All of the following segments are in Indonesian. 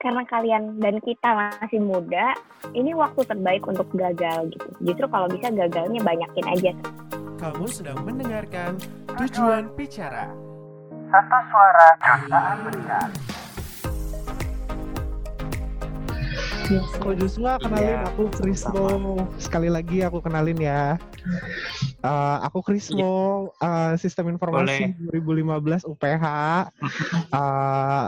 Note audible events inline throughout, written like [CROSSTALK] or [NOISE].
karena kalian dan kita masih muda, ini waktu terbaik untuk gagal gitu. Justru kalau bisa gagalnya banyakin aja. Kamu sedang mendengarkan Tujuan Bicara. Satu suara jutaan mendengar. Ko Joshua kenalin Iya, aku Krismo. Sekali lagi aku kenalin ya. Eh, aku Krismo, eh, Sistem Informasi 2015 UPH. [LAUGHS] Eh,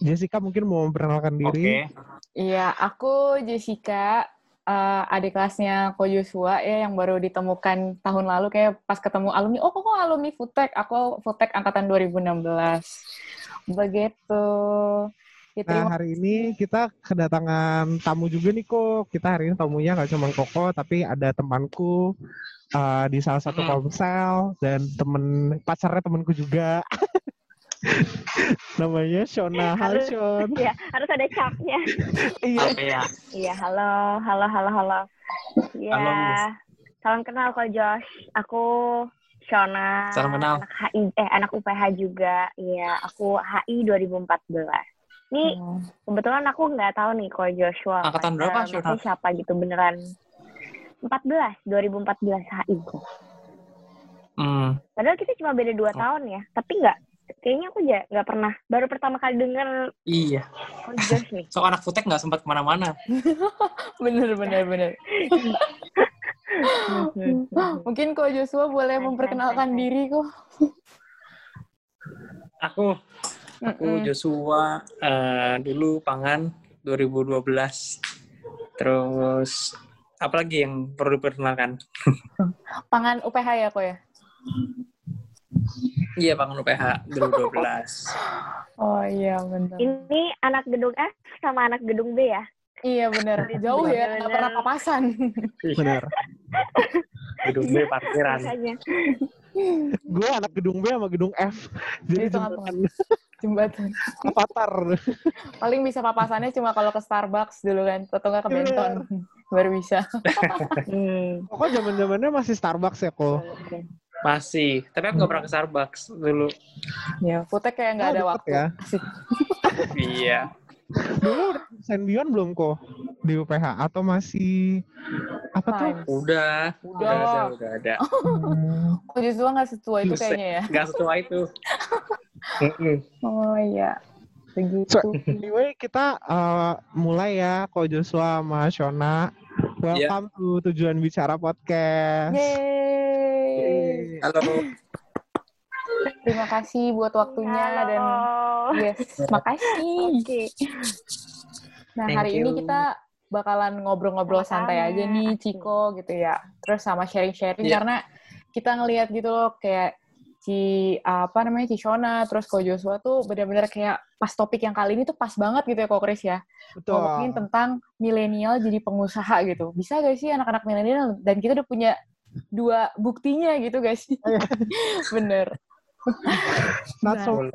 Jessica mungkin mau memperkenalkan Oke, diri. Iya, aku Jessica, eh, adik kelasnya Ko Joshua ya yang baru ditemukan tahun lalu kayak pas ketemu alumni. Oh, kok kok alumni Futek? Aku Futek angkatan 2016. Begitu. Ya, Nah hari ini kita kedatangan tamu juga nih kok. Kita hari ini tamunya nggak cuma Koko, tapi ada temanku eh, di salah satu Hmm. komsel dan temen pacarnya temanku juga. [LAUGHS] Namanya Shona. Harus- Shon. Ya, harus ada capnya. [LAUGHS] Iya. oke ya. Iya, halo, halo, halo, halo. Iya. Halo, Miss. Salam kenal kok Josh. Aku Shona. Salam kenal. Anak HI, eh anak UPH juga. Iya, aku HI 2014. Nih, Oh. kebetulan aku nggak tahu nih kok Joshua. Angkatan berapa, maksudnya siapa gitu beneran. 14, 2014 HI kok. Hmm, Padahal kita cuma beda 2 Oh. tahun ya. Tapi nggak, kayaknya aku ya nggak pernah. Baru pertama kali denger iya. kok Josh nih. [LAUGHS] So anak Futek nggak sempat ke mana-mana. [LAUGHS] Bener, bener, bener. [LAUGHS] Mungkin Ko Joshua boleh memperkenalkan diri kok. Aku, aku. Joshua eh, dulu pangan 2012. Terus apa lagi yang perlu diperkenalkan? [LAUGHS] Pangan UPH ya, Ko ya? Iya, pangan UPH 2012. Oh iya, bener. Ini anak gedung F sama anak gedung B ya? Iya, bener. [LAUGHS] Jauh ya, nggak pernah papasan. Benar. [LAUGHS] Gedung B parkiran. Makanya. Gue anak gedung B sama gedung F. Jadi Di tengah-tengah. Jembatan avatar. [LAUGHS] Paling bisa papasannya cuma kalau ke Starbucks dulu kan, atau nggak ke Iya. Benton. [LAUGHS] Baru bisa. [LAUGHS] Hmm. Kok zaman zamannya masih Starbucks ya kok. Masih, tapi aku nggak pernah ke Starbucks dulu. Ya, Futek kayak nggak Oh, ada deket waktu. ya. Iya. Dulu udah Sendion belum kok di UPH atau masih apa tuh? Udah, udah ada, Udah. udah ada. Kok justru nggak setua itu kayaknya ya? Nggak setua itu. Oh iya. Begitu. So, anyway, kita uh, mulai ya, Ko Joshua sama Shona. Welcome to Tujuan Bicara Podcast. Yeay. Halo. Terima kasih buat waktunya dan Halo. yes, makasih. Oke. Nah, Thank hari ini you. kita bakalan ngobrol-ngobrol santai aja nih. Ciko gitu ya. Terus sama sharing-sharing Iya. karena kita ngelihat gitu loh kayak Ci apa namanya Ci Shona, terus Ko Joshua tuh benar-benar kayak pas topik yang kali ini tuh pas banget gitu ya Ko Chris ya. Betul. Ngomongin tentang milenial jadi pengusaha gitu. Bisa gak sih anak-anak milenial dan kita udah punya dua buktinya gitu guys. [LAUGHS] Bener. Not so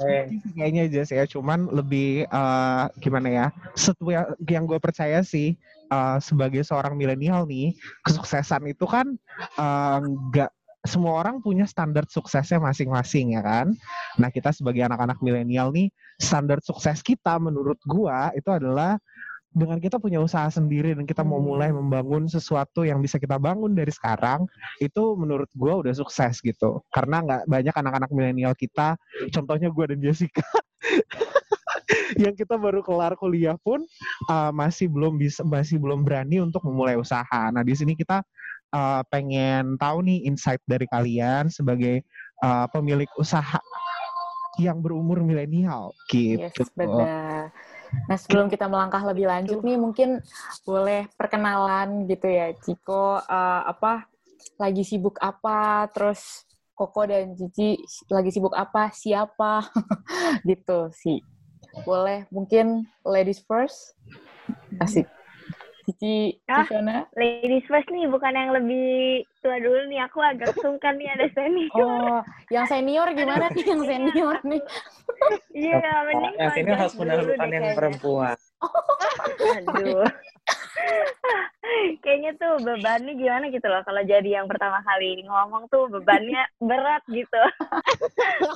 kayaknya aja sih ya, cuman lebih uh, gimana ya? Setu yang gue percaya sih uh, sebagai seorang milenial nih, kesuksesan itu kan uh, nggak semua orang punya standar suksesnya masing-masing ya kan. Nah kita sebagai anak-anak milenial nih, standar sukses kita menurut gua itu adalah dengan kita punya usaha sendiri dan kita mau Hmm. mulai membangun sesuatu yang bisa kita bangun dari sekarang itu menurut gua udah sukses gitu karena nggak banyak anak-anak milenial kita contohnya gua dan Jessica [LAUGHS] yang kita baru kelar kuliah pun uh, masih belum bisa masih belum berani untuk memulai usaha. Nah di sini kita uh, pengen tahu nih insight dari kalian sebagai uh, pemilik usaha yang berumur milenial Yes, gitu. benar. Nah, sebelum kita melangkah lebih lanjut nih, mungkin boleh perkenalan gitu ya, Ciko, eh, apa, lagi sibuk apa, terus Koko dan Cici lagi sibuk apa, siapa, [LAUGHS] gitu sih. Boleh, mungkin ladies first. Asik. Cici, Ah. Cicona. Ladies first nih, bukan yang lebih tua dulu nih. Aku agak sungkan nih ada senior. Oh, yang senior gimana nih yang senior nih? Iya, mending Yang sini Josh harus mendahulukan deh yang kayaknya. Perempuan. Aduh. Kayaknya tuh bebannya gimana gitu loh kalau jadi yang pertama kali ngomong tuh bebannya berat gitu.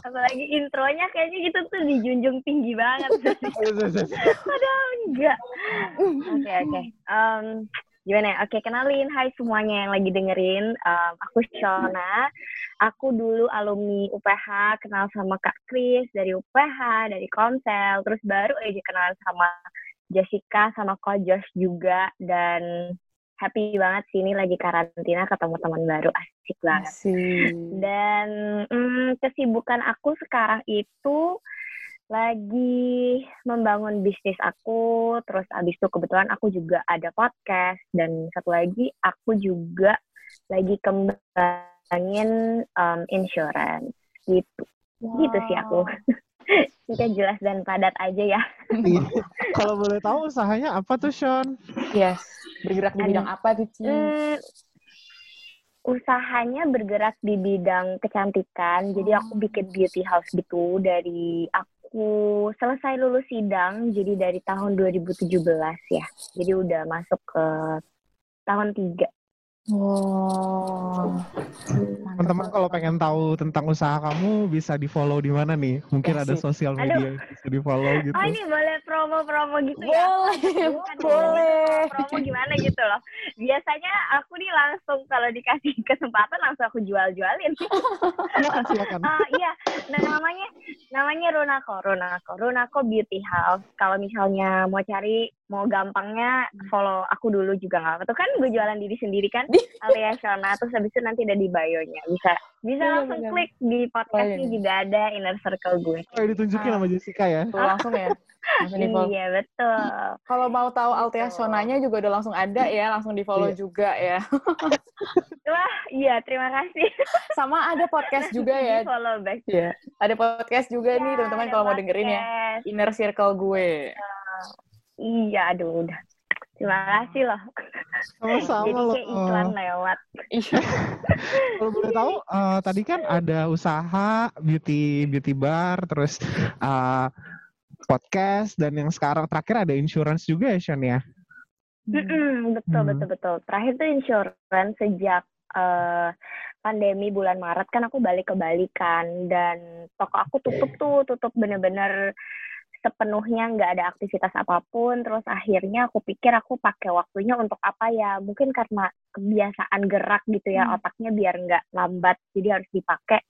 Apalagi intronya kayaknya gitu tuh dijunjung tinggi banget. Padahal enggak. Oke oke. Em, gimana ya? Oke kenalin, hai semuanya yang lagi dengerin. Em, aku Shona. Aku dulu alumni UPH, kenal sama Kak Kris dari UPH, dari Konsel. Terus baru aja kenalan sama Jessica, sama Ko Josh juga. Dan happy banget sih ini lagi karantina ketemu teman baru. Asik banget. Asik. Dan mm, kesibukan aku sekarang itu lagi membangun bisnis aku, terus abis itu kebetulan aku juga ada podcast, dan satu lagi aku juga lagi kembangin um, insurance gitu. Gitu sih aku. Kita jelas dan padat aja ya. Iya. [LAUGHS] Kalau boleh tahu usahanya apa tuh, Sean? Yes. Bergerak di bidang apa tuh, Ci? Hmm, usahanya bergerak di bidang kecantikan. Jadi aku bikin beauty house gitu dari aku selesai lulus sidang, jadi dari tahun 2017 ya. Jadi udah masuk ke tahun tiga. Wow. Teman-teman kalau pengen tahu tentang usaha kamu bisa di follow di mana nih? Mungkin ada sosial Aduh. media yang bisa di follow gitu. Oh ini boleh promo-promo gitu ya? Boleh, boleh. promo gimana gitu loh. Biasanya aku nih langsung kalau dikasih [LAUGHS] kesempatan langsung aku jual-jualin. Silakan, [LAUGHS] silakan. Ah iya, nah, namanya namanya Runako, Runako, Runako Beauty House. Kalau misalnya mau cari, mau gampangnya follow aku dulu juga nggak apa-apa. Tuh kan gue jualan diri sendiri kan, [LAUGHS] alias Shona. Terus habis itu nanti ada di bio-nya. Bisa bisa Iya, langsung bener. klik di podcastnya Oh, iya. juga ada inner circle gue. Oh, ditunjukin sama Jessica ya. Tuh, langsung ya. Iya betul. Kalau mau tahu Altea. Sonanya juga udah langsung ada ya, langsung di follow Iya. juga ya. [LAUGHS] Wah iya terima kasih. Sama ada podcast juga ya. Di follow back. Iya. Ada podcast juga nih teman-teman Ada kalau mau dengerin ya. Inner Circle gue. Iya aduh udah. Terima kasih loh. Sama-sama Jadi kayak iklan lewat. Iya. Kalau boleh tahu, eh, tadi kan ada usaha beauty beauty bar, terus eh, podcast, dan yang sekarang terakhir ada insurance juga ya, Sean ya? Mm-mm, betul Hmm. betul betul. Terakhir tuh insurance sejak eh, pandemi bulan Maret kan aku balik ke Bali kan dan toko aku tutup tuh tutup bener-bener sepenuhnya nggak ada aktivitas apa pun terus akhirnya aku pikir aku pakai waktunya untuk apa ya? Mungkin karena kebiasaan gerak gitu ya Hmm. otaknya biar nggak lambat jadi harus dipakai.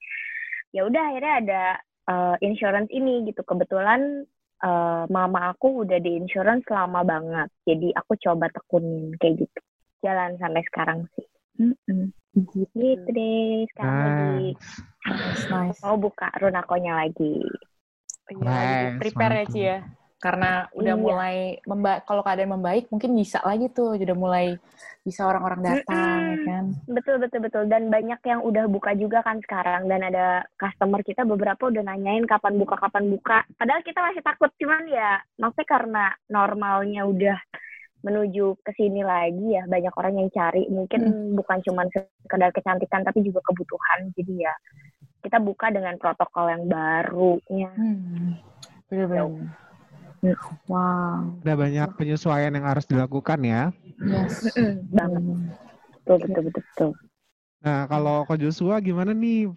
Ya udah akhirnya ada eh, insurance ini gitu. Kebetulan eh, mama aku udah di insurance lama banget jadi aku coba tekunin kayak gitu. Jalan sampai sekarang sih. Mm-mm. gitu deh sekarang lagi. Nice, nice. mau buka runakonya lagi Iya, prepare ya, Ci ya. Karena udah Iya. mulai memba kalau keadaan membaik mungkin bisa lagi tuh, udah mulai bisa orang-orang datang ya Mm-mm. kan. betul betul betul dan banyak yang udah buka juga kan sekarang dan ada customer kita beberapa udah nanyain kapan buka kapan buka padahal kita masih takut cuman ya maksudnya karena normalnya udah menuju ke sini lagi ya banyak orang yang cari mungkin bukan cuman sekedar kecantikan tapi juga kebutuhan jadi ya kita buka dengan protokol yang barunya Hmm. Bener-bener. Hmm. Wow. Ada banyak penyesuaian yang harus dilakukan ya. Yes. Banget Hmm. betul betul betul, betul. Nah, kalau Ko Joshua gimana nih?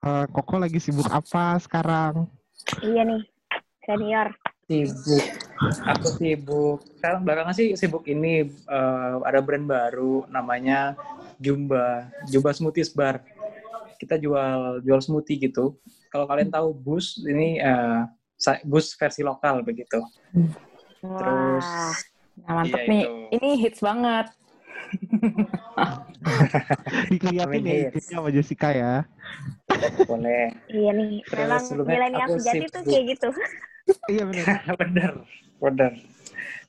Eh, Koko lagi sibuk apa sekarang? iya nih senior Sibuk. Aku sibuk. Sekarang belakangan sih sibuk ini eh, ada brand baru namanya Jumba, Jumba Smoothies Bar. Kita jual jual smoothie gitu. Kalau kalian tahu Bus ini eh, sa- Bus versi lokal begitu. Terus Wah. Nah, mantep Iya, nih. itu. Ini hits banget. [LAUGHS] Dikeliatin Amin, ya hits. hidupnya sama Jessica ya. boleh. Iya nih, Terus memang milenial aku sejati tuh kayak gitu. [LAUGHS] Iya benar. [LAUGHS] bener, bener.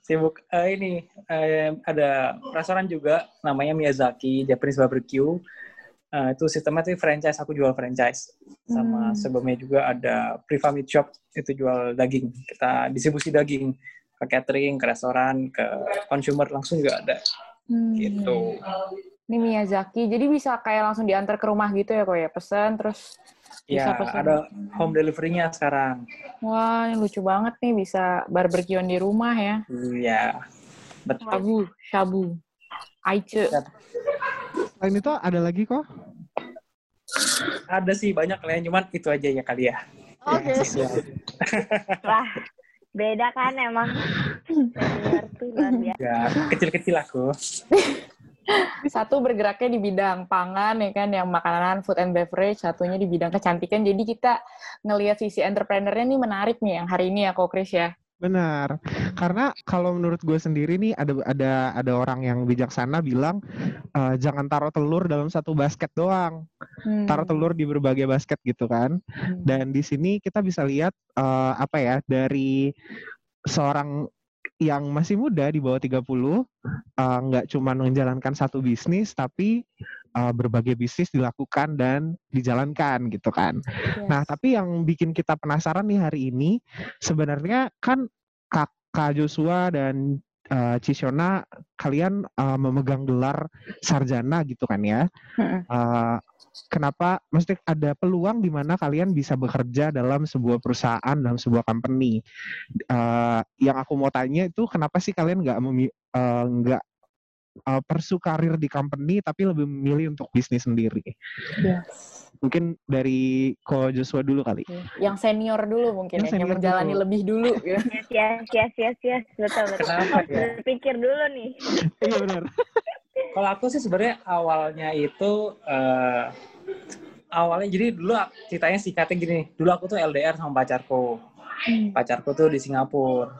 Sibuk eh, ini eh, ada restoran juga namanya Miyazaki Japanese Barbecue. Eh, itu sistemnya tuh franchise, aku jual franchise. Sama Hmm. sebelumnya juga ada Priva Meat Shop, itu jual daging. Kita distribusi daging ke catering, ke restoran, ke consumer langsung juga ada. Hmm. Gitu. Ini Miyazaki. Jadi bisa kayak langsung diantar ke rumah gitu ya kok ya. Pesan terus bisa Ya, pesan. ada home delivery-nya sekarang. Wah, ini lucu banget nih bisa barbekyuan di rumah ya. Iya. Betul. Shabu, shabu. Aice. Selain itu ada lagi kok? Ada sih banyak lah, cuman itu aja ya kali ya. Oke. Yang sosial. [LAUGHS] Wah, Beda kan emang. Senior tuh luar biasa. Ya, kecil-kecil aku. Satu bergeraknya di bidang pangan ya kan, yang makanan, food and beverage, satunya di bidang kecantikan. Jadi kita ngelihat sisi entrepreneurnya nih menarik nih yang hari ini ya, Kok Chris ya. Benar. Karena kalau menurut gue sendiri nih ada ada ada orang yang bijaksana bilang eh, jangan taruh telur dalam satu basket doang. Hmm. Taruh telur di berbagai basket gitu kan. Hmm. Dan di sini kita bisa lihat eh, apa ya dari seorang yang masih muda di bawah 30 eh, nggak cuma menjalankan satu bisnis tapi eh, berbagai bisnis dilakukan dan dijalankan gitu kan. Yes. Nah, tapi yang bikin kita penasaran nih hari ini sebenarnya kan Kakak Joshua dan eh, Cisiona kalian eh, memegang gelar sarjana gitu kan ya. Eh, kenapa mesti ada peluang di mana kalian bisa bekerja dalam sebuah perusahaan dalam sebuah company Eh, yang aku mau tanya itu kenapa sih kalian nggak nggak eh, persu karir di company tapi lebih memilih untuk bisnis sendiri Yes. Mungkin dari Ko Joshua dulu kali Yang senior dulu mungkin Yang ya, yang menjalani dulu. lebih dulu. ya. [LAUGHS] Yes, yes, yes, yes, yes. Betul, betul. Kenapa ya? Berpikir dulu nih. iya benar Kalau aku sih sebenarnya awalnya itu eh, awalnya jadi dulu ceritanya singkatnya gini. Dulu aku tuh LDR sama pacarku. Pacarku tuh di Singapura.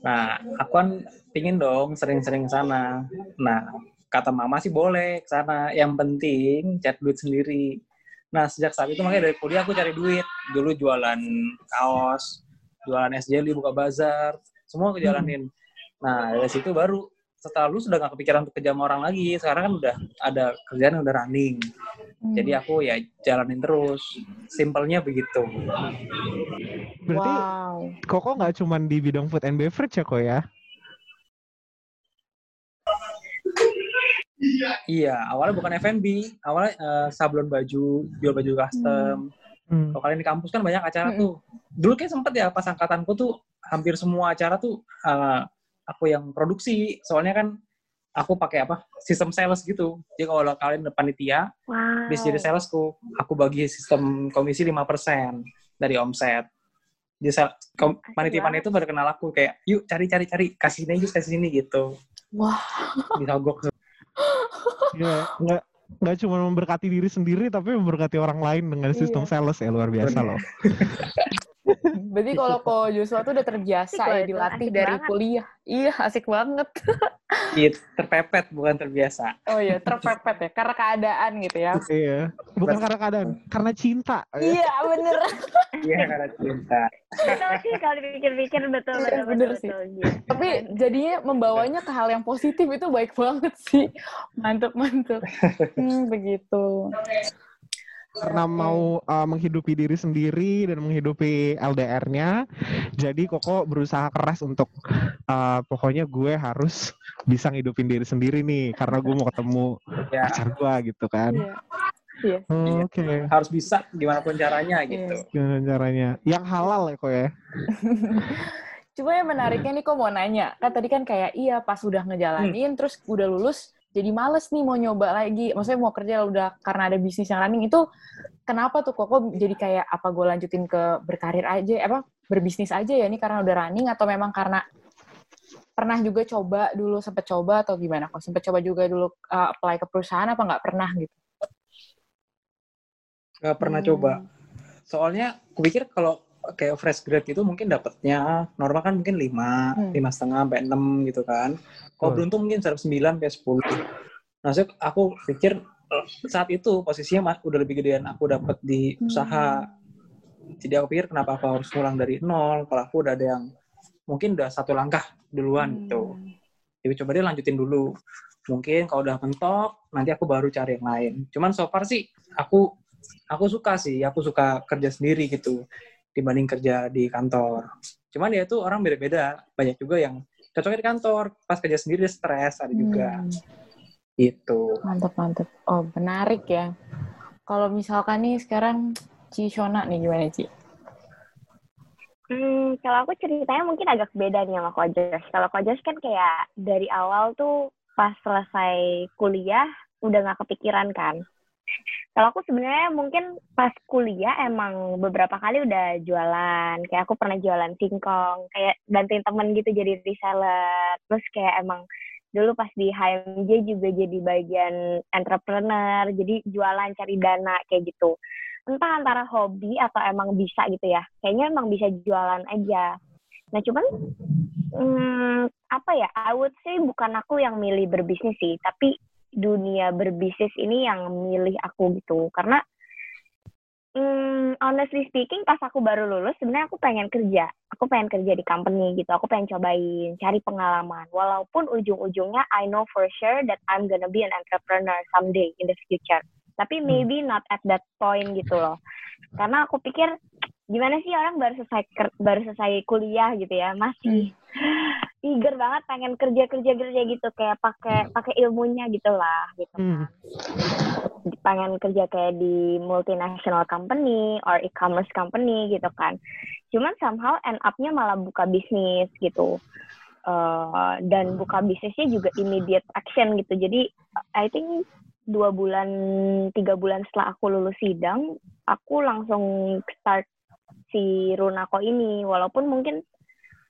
Nah, aku kan pingin dong sering-sering ke sana. Nah, kata mama sih boleh ke sana. Yang penting cari duit sendiri. Nah, sejak saat itu makanya dari kuliah aku cari duit. Dulu jualan kaos, jualan es jelly, buka bazar, semua aku jalanin. Nah, dari situ baru setelah lu sudah gak kepikiran untuk kerja sama orang lagi. Sekarang kan udah ada kerjaan yang udah running. Hmm. Jadi aku ya jalanin terus. Simpelnya begitu. berarti wow. Koko nggak cuma di bidang food and beverage ya kok ya Iya, awalnya bukan F&B. Awalnya eh, sablon baju, jual baju custom. Hmm. Kalau kalian di kampus kan banyak acara Mm-mm. tuh. Dulu kayak sempet ya pas angkatanku tuh hampir semua acara tuh eh, aku yang produksi. Soalnya kan aku pakai apa? Sistem sales gitu. Jadi kalau kalian panitia, Wow. bis jadi salesku, aku bagi sistem komisi 5% dari omset. Jadi panitia-panitia itu pada kenal aku kayak, yuk cari cari cari, kasih sini yuk kasih sini gitu. Wah. [LAUGHS] Disogok. Iya, nggak nggak cuma memberkati diri sendiri tapi memberkati orang lain dengan sistem Iya. sales ya luar biasa loh. [LAUGHS] Berarti kalau Ko Joshua tuh udah terbiasa ya dilatih dari banget. kuliah. Iya, asik banget. Iya, terpepet bukan terbiasa. Oh iya, terpepet ya karena keadaan gitu ya. Iya, bukan karena keadaan, karena cinta. ya. Iya, bener. Iya karena cinta. Betul sih kalau dipikir-pikir betul, Iya, betul, bener betul, sih. betul. Gitu. Tapi jadinya membawanya ke hal yang positif itu baik banget sih. Mantep, mantep. [LAUGHS] Hmm, begitu. Karena mau uh, menghidupi diri sendiri dan menghidupi LDR-nya, jadi Koko berusaha keras untuk uh, pokoknya gue harus bisa ngidupin diri sendiri nih, karena gue mau ketemu Ya, pacar gue gitu kan. Iya. Iya. Oh, Oke, harus bisa gimana pun caranya gitu. gimana caranya? Yang halal ya kok ya? [LAUGHS] Cuma yang menariknya nih kok mau nanya. Kan tadi kan kayak iya pas udah ngejalanin terus udah lulus jadi males nih mau nyoba lagi. Maksudnya mau kerja udah karena ada bisnis yang running itu kenapa tuh kok kok jadi kayak apa gue lanjutin ke berkarir aja apa berbisnis aja ya ini karena udah running atau memang karena pernah juga coba dulu sempet coba atau gimana kok sempet coba juga dulu uh, apply ke perusahaan apa nggak pernah gitu Gak pernah Hmm. coba. Soalnya kupikir kalau kayak fresh grade itu mungkin dapatnya normal kan mungkin 5, Hmm. lima setengah sampai 6 gitu kan. Kalau Betul. beruntung mungkin sampai 9 sampai 10. Nah, saya, aku pikir eh, saat itu posisinya mas, udah lebih gedean aku dapat di Hmm. usaha. Jadi aku pikir kenapa aku harus ngulang dari nol kalau aku udah ada yang mungkin udah satu langkah duluan gitu. Hmm. Jadi coba dia lanjutin dulu. Mungkin kalau udah mentok, nanti aku baru cari yang lain. Cuman so far sih, aku aku suka sih, aku suka kerja sendiri gitu dibanding kerja di kantor. Cuman ya itu orang beda-beda. Banyak juga yang cocoknya di kantor, pas kerja sendiri dia stres, ada juga. Hmm. Gitu. Mantap, mantap. Oh, menarik ya. Kalau misalkan nih sekarang Ci Shona nih gimana Ci? Hmm, kalau aku ceritanya mungkin agak beda nih sama Kojas. Kalau Kojas kan kayak dari awal tuh pas selesai kuliah udah nggak kepikiran kan. Kalau aku sebenarnya mungkin pas kuliah emang beberapa kali udah jualan. Kayak aku pernah jualan singkong, kayak bantuin temen gitu jadi reseller. Terus kayak emang dulu pas di HMJ juga jadi bagian entrepreneur, jadi jualan cari dana kayak gitu. Entah antara hobi atau emang bisa gitu ya. Kayaknya emang bisa jualan aja. Nah cuman hmm, apa ya? I would say bukan aku yang milih berbisnis sih, tapi dunia berbisnis ini yang milih aku gitu. Karena hmm, honestly speaking pas aku baru lulus sebenarnya aku pengen kerja. Aku pengen kerja di company gitu. Aku pengen cobain cari pengalaman. Walaupun ujung-ujungnya I know for sure that I'm gonna be an entrepreneur someday in the future. Tapi maybe not at that point gitu loh. Karena aku pikir gimana sih orang baru selesai baru selesai kuliah gitu ya? Masih hmm. [LAUGHS] eager banget pengen kerja kerja kerja gitu. Kayak pakai pakai ilmunya gitulah gitu kan. Hmm. pengen kerja kayak di multinational company or e-commerce company gitu kan. Cuman somehow end upnya malah buka bisnis gitu. Uh, dan buka bisnisnya juga immediate action gitu. Jadi I think dua bulan tiga bulan setelah aku lulus sidang aku langsung start si Runako ini. Walaupun mungkin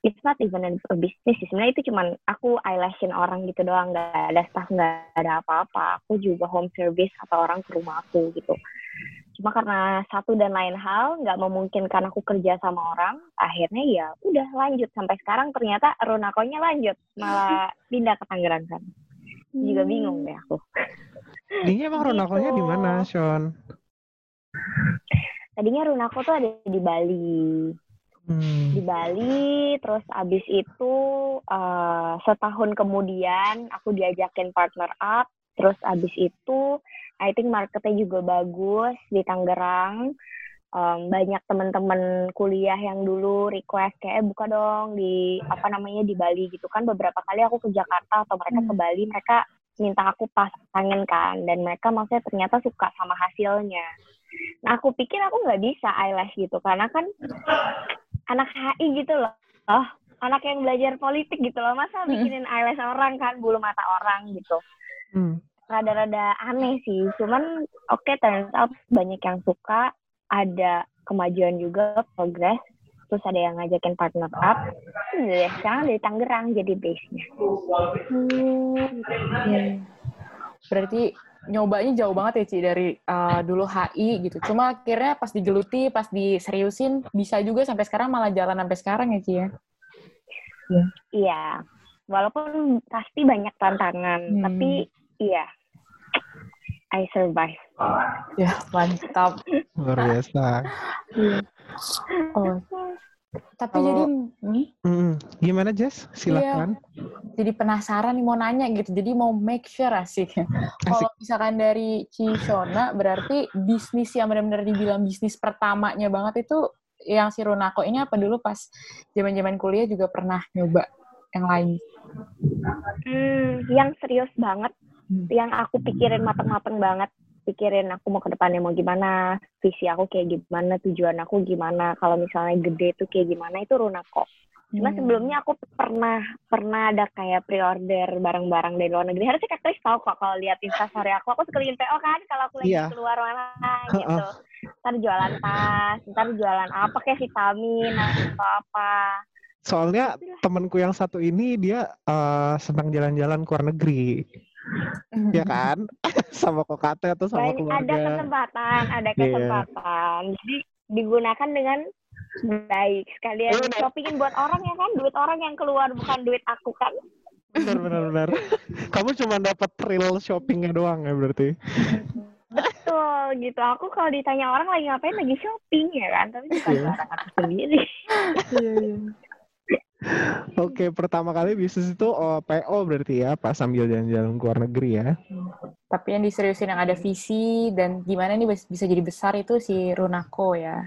it's not even a business sih. Sebenarnya itu cuman aku eyelashin orang gitu doang. Nggak ada staff nggak ada apa-apa. Aku juga home service atau orang ke rumah aku gitu. Cuma karena satu dan lain hal nggak memungkinkan aku kerja sama orang akhirnya ya udah lanjut. Sampai sekarang ternyata Runakonya lanjut malah pindah ke Tangerang kan. Juga bingung deh aku. Ini emang Runakonya di mana gitu. Sean tadinya Runako tuh ada di Bali. Hmm. di Bali terus abis itu uh, setahun kemudian aku diajakin partner up terus abis itu I think marketnya juga bagus di Tangerang. Um, banyak teman-teman kuliah yang dulu request kayak eh, buka dong di apa namanya di Bali gitu kan. Beberapa kali aku ke Jakarta atau mereka ke hmm. Bali mereka minta aku pasangin kan. Dan mereka maksudnya ternyata suka sama hasilnya Nah aku pikir aku nggak bisa eyelash gitu karena kan anak HI gitu loh, oh, anak yang belajar politik gitu loh masa bikinin eyelash orang kan bulu mata orang gitu. Hmm. Rada-rada aneh sih, cuman oke okay, out banyak yang suka, ada kemajuan juga, progress, terus ada yang ngajakin partner up. Hmm, sekarang dari Tangerang jadi base-nya. Hmm. Berarti nyobanya jauh banget ya Ci dari uh, dulu HI gitu. Cuma akhirnya pas digeluti, pas diseriusin bisa juga sampai sekarang malah jalan sampai sekarang ya Ci ya. Iya. Iya. Walaupun pasti banyak tantangan, hmm. tapi iya. I survive. Ya, mantap. Luar biasa. Iya. oh, tapi Kalau, jadi hmm? hmm, gimana Jess? Silakan. Iya, jadi penasaran nih mau nanya gitu. Jadi mau make sure asik. [LAUGHS] Kalau misalkan dari Cishona berarti bisnis yang benar-benar dibilang bisnis pertamanya banget itu yang si Runako ini apa dulu pas zaman-zaman kuliah juga pernah nyoba yang lain? Hmm, yang serius banget, hmm. yang aku pikirin mateng-mateng banget pikirin aku mau ke depannya mau gimana, visi aku kayak gimana, tujuan aku gimana, kalau misalnya gede tuh kayak gimana itu Runako. Cuma hmm. sebelumnya aku pernah pernah ada kayak pre-order barang-barang dari luar negeri. Harusnya Kak Kris tahu kok kalau lihat instastory aku. Aku sekeliling PO kan kalau aku lagi yeah. keluar mana gitu. Ntar jualan tas, ntar jualan apa kayak vitamin atau apa. Soalnya temanku yang satu ini dia uh, senang jalan-jalan ke luar negeri ya kan? [LAUGHS] Sama kokate atau sama keluarga ada kesempatan ada iya. kesempatan. Yeah. jadi digunakan dengan baik. Sekalian oh, shoppingin buat orang ya kan? Duit orang yang keluar bukan duit aku kan? Benar benar benar [LAUGHS] kamu cuma dapat real shoppingnya doang ya berarti? Betul gitu. Aku kalau ditanya orang lagi ngapain lagi shopping ya kan? Tapi bukan yeah. barang aku sendiri. [LAUGHS] Iya, iya. Oke, pertama kali bisnis itu oh, PO berarti ya, pas sambil jalan-jalan ke luar negeri ya. Tapi yang diseriusin yang ada visi dan gimana nih bisa jadi besar itu si Runako ya.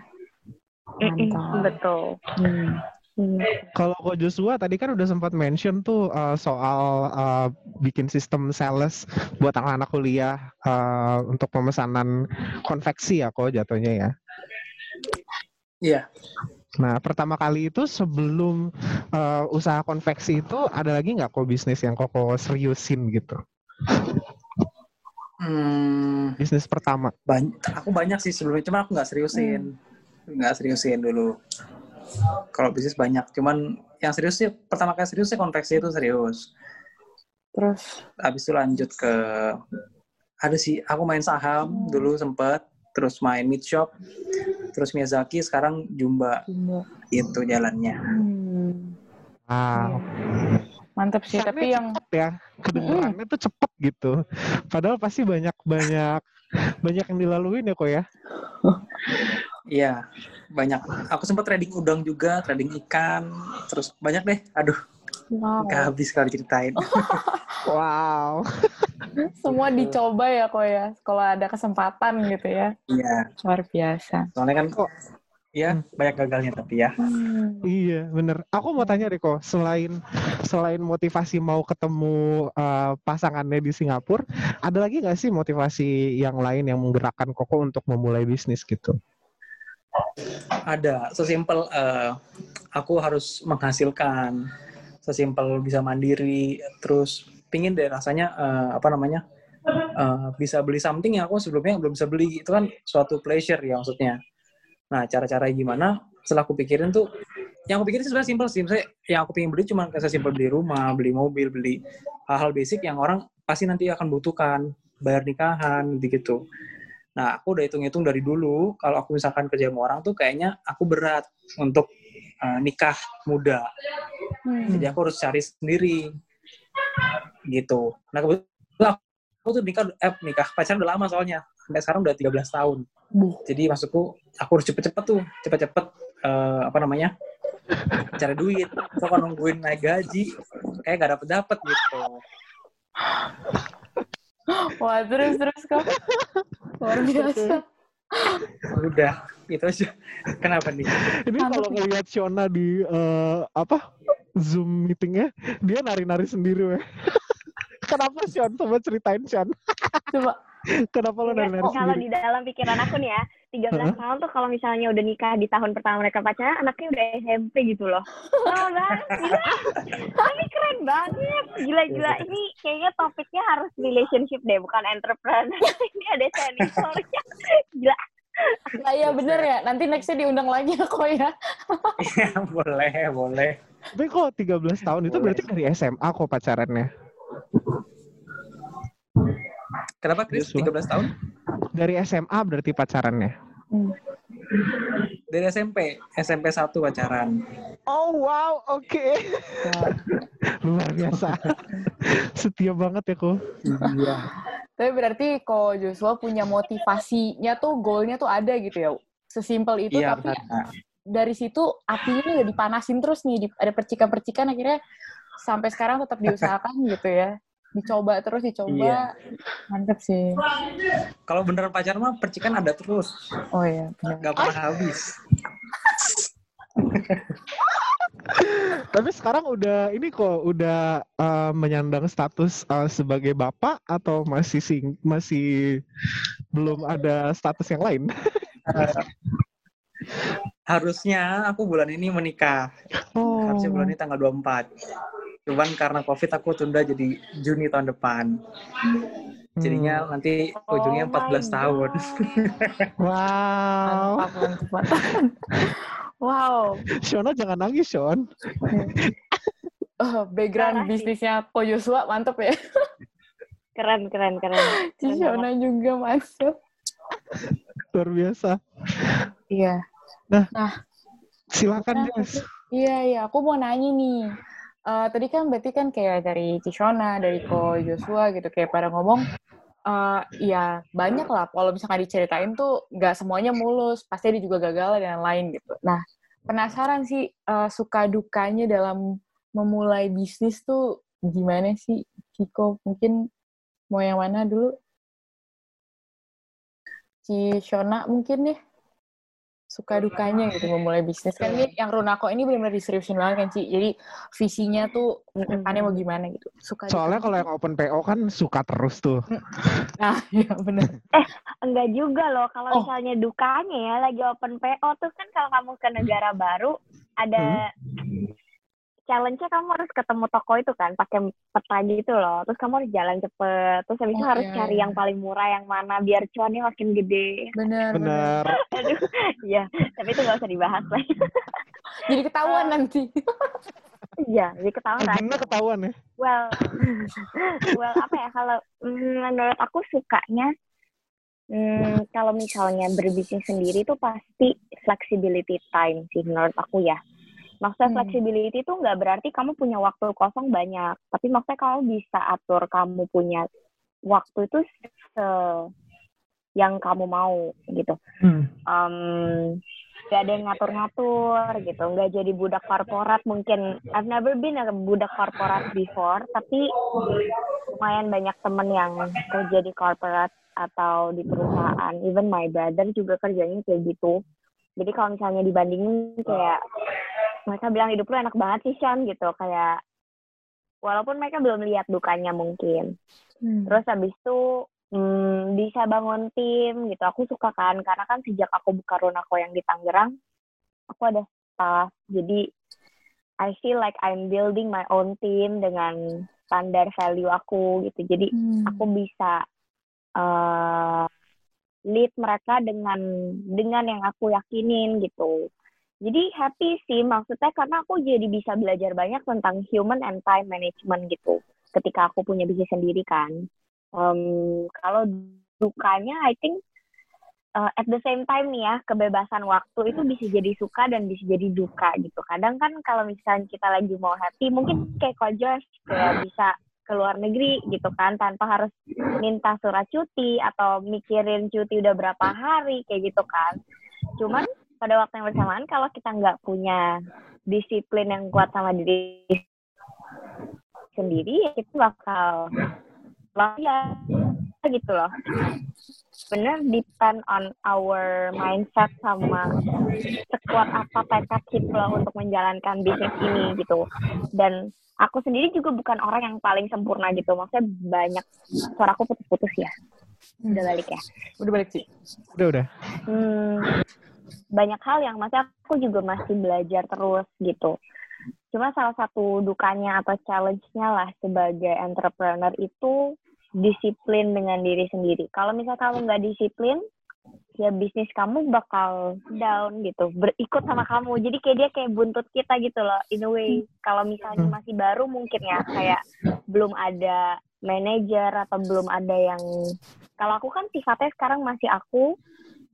Mantap. Betul. Hmm. Hmm. Kalau Ko Joshua tadi kan udah sempat mention tuh uh, soal uh, bikin sistem sales buat anak-anak kuliah uh, untuk pemesanan konveksi ya kok jatuhnya ya. Iya. Nah, pertama kali itu sebelum uh, usaha konveksi itu ada lagi nggak kok bisnis yang kok seriusin gitu? Hmm, bisnis pertama? banyak, aku banyak sih sebelumnya, cuman aku nggak seriusin. Nggak seriusin dulu. Kalau bisnis banyak, cuman yang serius sih, pertama kali serius sih konveksi itu serius. Terus Habis itu lanjut ke, ada sih, aku main saham dulu sempet, terus main meat shop, terus Miyazaki, sekarang Jumba. Jumbo. Itu jalannya. Hmm. Wow. Mantap sih, tapi yang cepet ya kedengarannya tuh cepet gitu padahal pasti banyak banyak banyak yang dilaluin ya kok ya Iya, banyak. Aku sempat trading udang juga, trading ikan, terus banyak deh. Aduh, wow. nggak habis kalau diceritain. [LAUGHS] wow [LAUGHS] semua dicoba ya kok ya, kalau ada kesempatan gitu ya. Iya, Luar biasa. soalnya kan Kok- ya banyak gagalnya tapi ya. Hmm. iya bener aku mau tanya deh kok selain selain motivasi mau ketemu uh, pasangannya di Singapura ada lagi nggak sih motivasi yang lain yang menggerakkan koko untuk memulai bisnis gitu Ada, sesimpel eh, aku harus menghasilkan, sesimpel bisa mandiri, terus pingin deh rasanya eh, apa namanya eh, bisa beli something yang aku sebelumnya belum bisa beli. Itu kan suatu pleasure ya maksudnya. Nah, cara-cara gimana? Setelah aku pikirin tuh, yang aku pikirin sebenarnya simpel sih. Misalnya yang aku pengen beli cuma kayak simpel beli rumah, beli mobil, beli hal-hal basic yang orang pasti nanti akan butuhkan, bayar nikahan, gitu. Nah, aku udah hitung-hitung dari dulu, kalau aku misalkan kerja sama orang tuh kayaknya aku berat untuk uh, nikah muda. Hmm. Jadi aku harus cari sendiri. Gitu. Nah, kebetulan aku tuh nikah, eh, nikah pacaran udah lama soalnya. Sampai sekarang udah 13 tahun. Buh. Jadi maksudku, aku harus cepet-cepet tuh. Cepet-cepet, eh, apa namanya, cari duit. Kalau nungguin naik gaji, kayak gak dapet-dapet gitu. Wah, terus terus kok. Luar biasa. [LAUGHS] Udah, itu aja. Kenapa nih? ini kalau nih. ngelihat Shona di eh, apa zoom meetingnya dia nari-nari sendiri weh [LAUGHS] kenapa Shon coba ceritain Shon Coba. Kenapa lo Enggak, nari-nari kalau sendiri di dalam pikiran aku nih ya, 13 tahun tuh kalau misalnya udah nikah di tahun pertama mereka pacaran, anaknya udah SMP gitu loh. Oh, banget, gila. Tapi keren banget. Gila-gila. Ini kayaknya topiknya harus relationship deh, bukan entrepreneur. [LAUGHS] Ini ada seniornya. Gila. Nah, iya bener ya. Nanti nextnya diundang lagi ya kok ya. Ya, boleh, boleh. tapi kok 13 tahun itu Boleh. berarti dari SMA kok pacarannya Kenapa Chris? Joshua. 13 tahun? dari SMA berarti pacarannya Dari SMP, SMP 1 pacaran. oh wow oke luar biasa setia banget ya kok Iya. Tapi berarti kok Joshua punya motivasinya tuh, goalnya tuh ada gitu ya. Sesimpel itu, Iya, tapi benar. dari situ apinya udah dipanasin terus nih, ada percikan-percikan akhirnya sampai sekarang tetap diusahakan gitu ya. Dicoba terus, dicoba. Mantep sih. Kalau beneran pacaran mah percikan ada terus, Oh iya, benar. nggak pernah habis. [LAUGHS] tapi sekarang udah ini kok udah eh, menyandang status eh, sebagai bapak atau masih sing masih belum ada status yang lain [LAUGHS] Harusnya aku bulan ini menikah. oh Harusnya bulan ini tanggal 24. Cuman karena COVID aku tunda jadi Juni tahun depan. Jadinya nanti ujungnya Oh my 14 tahun. wow Mantap, mantap, [LAUGHS] wow. Shona jangan nangis Shon [LAUGHS] Oh, background bisnisnya Ko Joshua mantep ya. [LAUGHS] Keren, keren, keren. Si Keren Shona juga mantep. luar biasa Iya. silakan Nah, Des Iya, iya. Aku mau nanya nih. Eh, tadi kan berarti kan kayak dari Cishona, dari Ko Joshua gitu, kayak pada ngomong, eh ya banyak lah. Kalau misalkan diceritain tuh nggak semuanya mulus, pasti ada juga gagal dan lain gitu. Nah, penasaran sih eh, suka dukanya dalam memulai bisnis tuh gimana sih, Ciko? Mungkin mau yang mana dulu? Cishona mungkin deh suka dukanya gitu memulai bisnis kan. Ini yang Runako ini benar-benar diseriusin banget kan Ci? Jadi visinya tuh depannya mau gimana gitu. Suka soalnya kalau yang open PO kan suka terus tuh. Nah ya benar Enggak juga loh, kalau Oh. misalnya dukanya ya lagi open PO tuh kan kalau kamu ke negara baru ada challenge-nya kamu harus ketemu toko itu kan pakai peta gitu loh. Terus kamu harus jalan cepet. Terus habis itu Oh, harus iya, cari iya. yang paling murah yang mana biar cuannya makin gede. Bener, bener. Bener. [LAUGHS] Aduh, iya. Tapi itu gak usah dibahas lah. [LAUGHS] Jadi ketahuan nanti. [LAUGHS] Iya, jadi ketahuan. Gimana ketahuan ya? Well, well apa ya kalau mm, menurut aku sukanya mm, kalau misalnya berbisnis sendiri itu pasti flexibility time sih menurut aku ya. Maksudnya Hmm. flexibility itu nggak berarti kamu punya waktu kosong banyak, tapi maksudnya kamu bisa atur kamu punya waktu itu se yang kamu mau gitu. Hmm. Em, gak ada yang ngatur-ngatur gitu, nggak jadi budak korporat mungkin. I've never been a budak korporat before, tapi lumayan banyak temen yang kerja di corporate atau di perusahaan. Even my brother juga kerjanya kayak gitu. Jadi kalau misalnya dibandingin kayak mereka bilang hidup lu enak banget sih Sean gitu kayak walaupun mereka belum lihat dukanya mungkin. Hmm. Terus habis itu hmm, bisa bangun tim gitu. Aku suka kan karena kan sejak aku buka Runako yang di Tangerang, aku ada staff. Jadi I feel like I'm building my own team dengan standar value aku gitu. Jadi Hmm. aku bisa eh, lead mereka dengan dengan yang aku yakinin gitu. Jadi happy sih maksudnya karena aku jadi bisa belajar banyak tentang human and time management gitu. Ketika aku punya bisnis sendiri kan. Em, kalau dukanya I think uh, at the same time nih ya kebebasan waktu itu bisa jadi suka dan bisa jadi duka gitu. Kadang kan kalau misalnya kita lagi mau happy mungkin kayak Kojos kayak bisa ke luar negeri gitu kan tanpa harus minta surat cuti atau mikirin cuti udah berapa hari kayak gitu kan. Cuman pada waktu yang bersamaan kalau kita nggak punya disiplin yang kuat sama diri sendiri ya kita bakal ya gitu loh. Bener depend on our mindset sama sekuat apa tekad kita untuk menjalankan bisnis ini gitu. Dan aku sendiri juga bukan orang yang paling sempurna gitu. Maksudnya banyak suaraku putus-putus ya. Udah balik ya. Udah balik sih. Udah udah. Hmm, banyak hal yang masih aku juga masih belajar terus gitu. Cuma salah satu dukanya atau challenge-nya lah sebagai entrepreneur itu disiplin dengan diri sendiri. Kalau misal kamu nggak disiplin, ya bisnis kamu bakal down gitu, berikut sama kamu. Jadi kayak dia kayak buntut kita gitu loh, in a way. Kalau misalnya masih baru mungkin ya, kayak belum ada manajer atau belum ada yang kalau aku kan sifatnya sekarang masih aku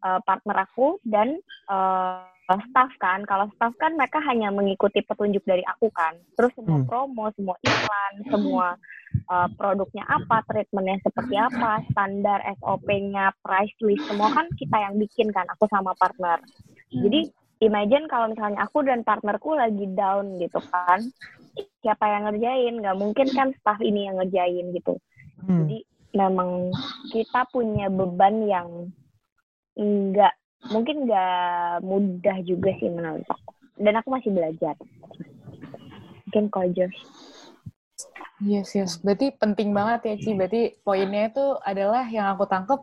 uh, partner aku dan uh, staff kan. Kalau staff kan mereka hanya mengikuti petunjuk dari aku kan. Terus semua Hmm. promo semua iklan semua uh, produknya apa treatmentnya seperti apa standar SOP-nya price list semua kan kita yang bikin kan aku sama partner. Jadi imagine kalau misalnya aku dan partnerku lagi down gitu kan siapa yang ngerjain? Nggak mungkin kan staff ini yang ngerjain gitu. Hmm. jadi memang kita punya beban yang nggak mungkin nggak mudah juga sih menurut aku dan aku masih belajar mungkin kojos Yes, yes. Berarti penting banget ya, Ci. Berarti poinnya itu adalah yang aku tangkep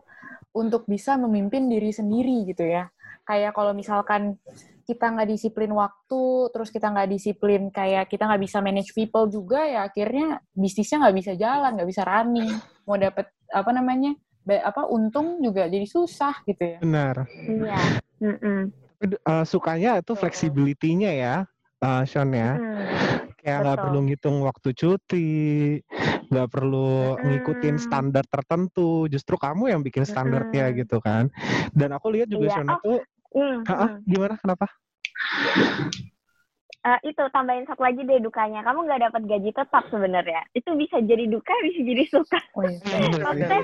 untuk bisa memimpin diri sendiri gitu ya. Kayak kalau misalkan kita nggak disiplin waktu, terus kita nggak disiplin kayak kita nggak bisa manage people juga, ya akhirnya bisnisnya nggak bisa jalan, nggak bisa running. Mau dapet apa namanya, apa untung juga jadi susah gitu ya. Benar. iya Mm-mm. Tapi, eh, sukanya itu flexibility-nya ya, eh, Sean ya. Mm. Kayak nggak perlu ngitung waktu cuti, nggak perlu ngikutin Mm. standar tertentu. Justru kamu yang bikin standarnya Mm. gitu kan. Dan aku lihat juga Iya. Shona Oh, tuh, Mm, "Ah, ah, mm. gimana? Kenapa? Eh, itu tambahin satu lagi deh dukanya. Kamu nggak dapat gaji tetap sebenarnya. Itu bisa jadi duka bisa jadi suka. Oh iya. [LAUGHS] Maksudnya,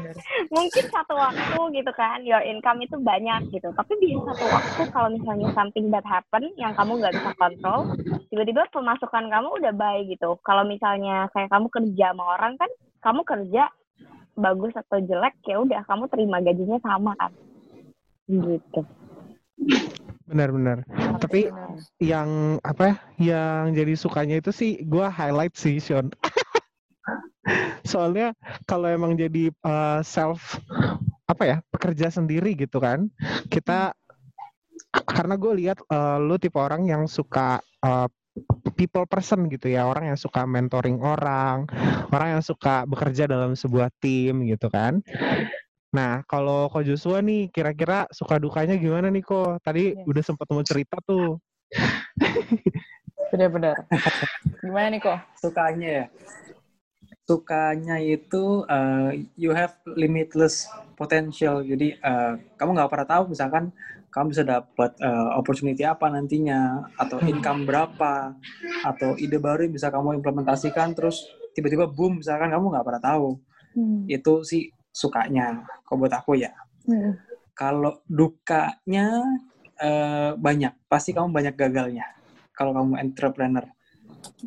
mungkin satu waktu gitu kan your income itu banyak gitu. Tapi bisa satu waktu kalau misalnya something bad happen yang kamu nggak bisa kontrol tiba-tiba pemasukan kamu udah baik gitu. Kalau misalnya kayak kamu kerja sama orang kan kamu kerja bagus atau jelek ya udah kamu terima gajinya sama kan. Gitu Benar-benar. Tapi yang apa? Yang jadi sukanya itu sih gua highlight sih, Sean. [LAUGHS] Soalnya kalau emang jadi eh, self apa ya pekerja sendiri gitu kan, kita karena gue lihat eh, lu tipe orang yang suka eh, people person gitu ya, orang yang suka mentoring orang, orang yang suka bekerja dalam sebuah tim gitu kan. Nah, kalau Ko Joshua nih, kira-kira suka dukanya gimana nih Ko? Tadi Yes. udah sempat mau cerita tuh. Benar-benar. Gimana nih kok? Sukanya ya. Sukanya itu uh, you have limitless potential. Jadi uh, kamu nggak pernah tahu misalkan kamu bisa dapat uh, opportunity apa nantinya atau income berapa atau ide baru yang bisa kamu implementasikan terus tiba-tiba boom misalkan kamu nggak pernah tahu. Itu sih sukanya. Kalau buat aku ya. Hmm. Kalau dukanya eh, banyak, pasti kamu banyak gagalnya. Kalau kamu entrepreneur.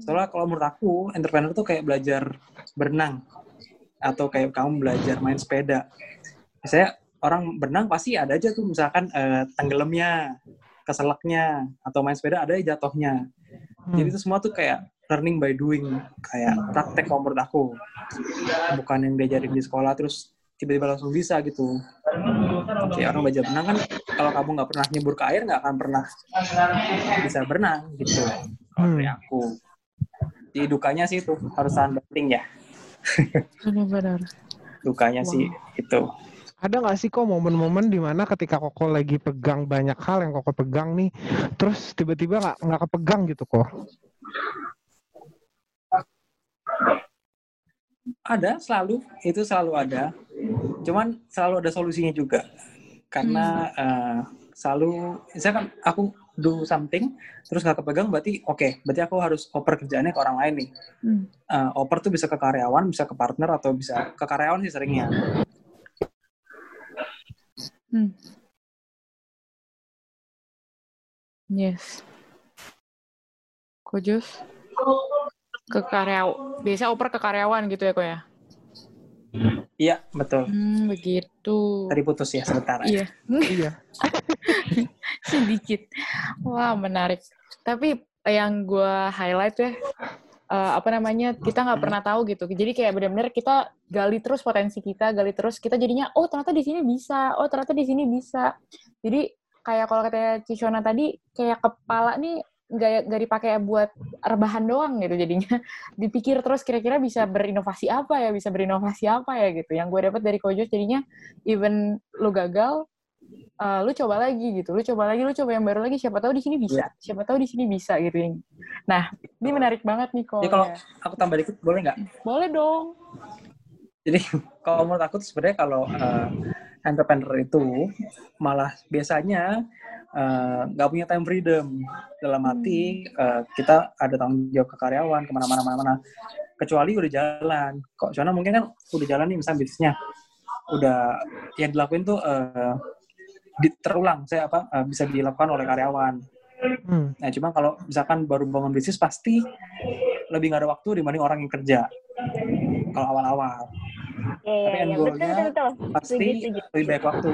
Soalnya kalau menurut aku, entrepreneur tuh kayak belajar berenang atau kayak kamu belajar main sepeda. Misalnya orang berenang pasti ada aja tuh misalkan eh, tenggelamnya, keselaknya, atau main sepeda ada aja jatuhnya. Hmm. Jadi itu semua tuh kayak learning by doing, kayak praktek kalau menurut aku. Bukan yang diajarin di sekolah terus tiba-tiba langsung bisa gitu. Kayak orang belajar berenang kan kalau kamu nggak pernah nyebur ke air nggak akan pernah bisa berenang gitu. Kalau dari aku. Jadi dukanya sih itu harus tahan banting ya. Benar-benar. Dukanya sih itu. Ada nggak sih kok momen-momen di mana ketika Koko lagi pegang banyak hal yang Koko pegang nih, terus tiba-tiba nggak nggak kepegang gitu kok? Ada selalu, itu selalu ada. Cuman selalu ada solusinya juga. Karena eh, selalu, misalkan aku do something, terus nggak kepegang, berarti oke, berarti aku harus oper kerjaannya ke orang lain nih. Hmm. Eh, oper tuh bisa ke karyawan, bisa ke partner, atau bisa ke karyawan sih seringnya. Hmm. Yes. Kojus? Ke karyawan. Biasa oper ke karyawan gitu ya kok ya? Iya, betul. Hmm, begitu. Tadi putus ya sebentar. Iya. Iya. [LAUGHS] sedikit. Wah, menarik. Tapi yang gue highlight ya, eh, apa namanya, kita nggak pernah tahu gitu. Jadi kayak benar-benar kita gali terus potensi kita, gali terus kita jadinya, oh ternyata di sini bisa, oh ternyata di sini bisa. Jadi kayak kalau katanya Cishona tadi, kayak kepala nih nggak nggak dipakai buat rebahan doang gitu jadinya. [LAUGHS] Dipikir terus kira-kira bisa berinovasi apa ya bisa berinovasi apa ya gitu. Yang gue dapat dari Kojos jadinya even lu gagal eh, lu coba lagi gitu. Lu coba lagi lu coba yang baru lagi siapa tahu di sini bisa. Siapa tahu di sini bisa gitu. Yang nah ini menarik banget nih kok kalau aku tambah dikit boleh nggak? boleh dong. Jadi [LAUGHS] kalau menurut aku tuh sebenarnya kalau eh, entrepreneur itu malah biasanya eh, nggak punya time freedom. Dalam arti eh, kita ada tanggung jawab ke karyawan ke mana-mana mana-mana kecuali udah jalan. Kok soalnya mungkin kan udah jalan nih misalnya bisnisnya. Udah yang dilakuin tuh di- terulang. Saya apa eh, bisa dilakukan oleh karyawan. Hmm. Nah, cuma kalau misalkan baru bangun bisnis pasti lebih nggak ada waktu dibanding orang yang kerja. Kalau awal-awal, Iya, iya, Tapi end iya. Betul, goal-nya betul, betul. pasti Setuju, setuju. lebih banyak waktu.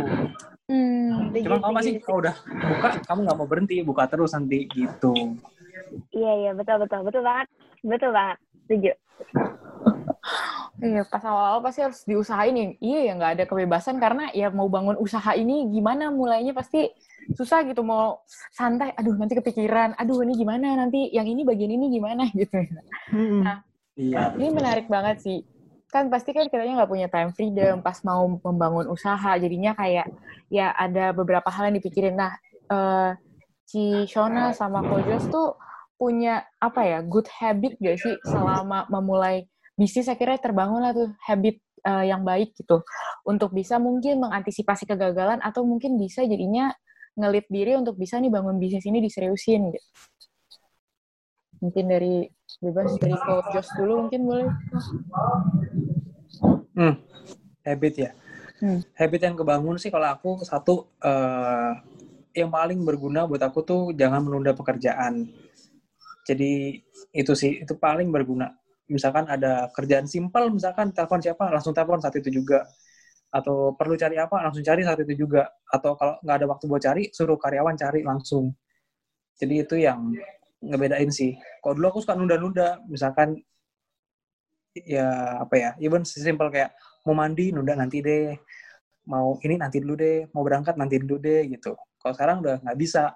hmm. Cuma kamu masih kalau udah buka, kamu nggak mau berhenti, buka terus nanti gitu. Iya, iya, betul, betul. Betul banget. Betul banget. Setuju. Iya, pas awal-awal pasti harus diusahain ya. Iya ya, nggak ada kebebasan karena ya mau bangun usaha ini gimana mulainya pasti susah gitu. Mau santai, aduh nanti kepikiran, aduh ini gimana nanti, yang ini bagian ini gimana [LAUGHS] gitu. Hmm. Iya. Ini menarik banget sih. Kan pasti kan kitanya nggak punya time freedom pas mau membangun usaha. Jadinya kayak ya ada beberapa hal yang dipikirin. Nah, eh, si Shona sama Kojos tuh punya apa ya, good habit gak sih selama memulai bisnis akhirnya terbangun lah tuh habit eh, yang baik gitu. Untuk bisa mungkin mengantisipasi kegagalan atau mungkin bisa jadinya ngelit diri untuk bisa nih bangun bisnis ini diseriusin gitu. Mungkin dari bebas dari Kojos dulu mungkin boleh. Hmm. Habit ya. Hmm. Habit yang kebangun sih kalau aku satu eh, yang paling berguna buat aku tuh jangan menunda pekerjaan. Jadi itu sih itu paling berguna. Misalkan ada kerjaan simpel, misalkan telepon siapa langsung telepon saat itu juga. Atau perlu cari apa langsung cari saat itu juga. Atau kalau nggak ada waktu buat cari, suruh karyawan cari langsung. Jadi itu yang ngebedain sih. Kalau dulu aku suka nunda-nunda, misalkan ya apa ya, even sesimpel kayak mau mandi nunda nanti deh, mau ini nanti dulu deh, mau berangkat nanti dulu deh gitu. Kalau sekarang udah nggak bisa.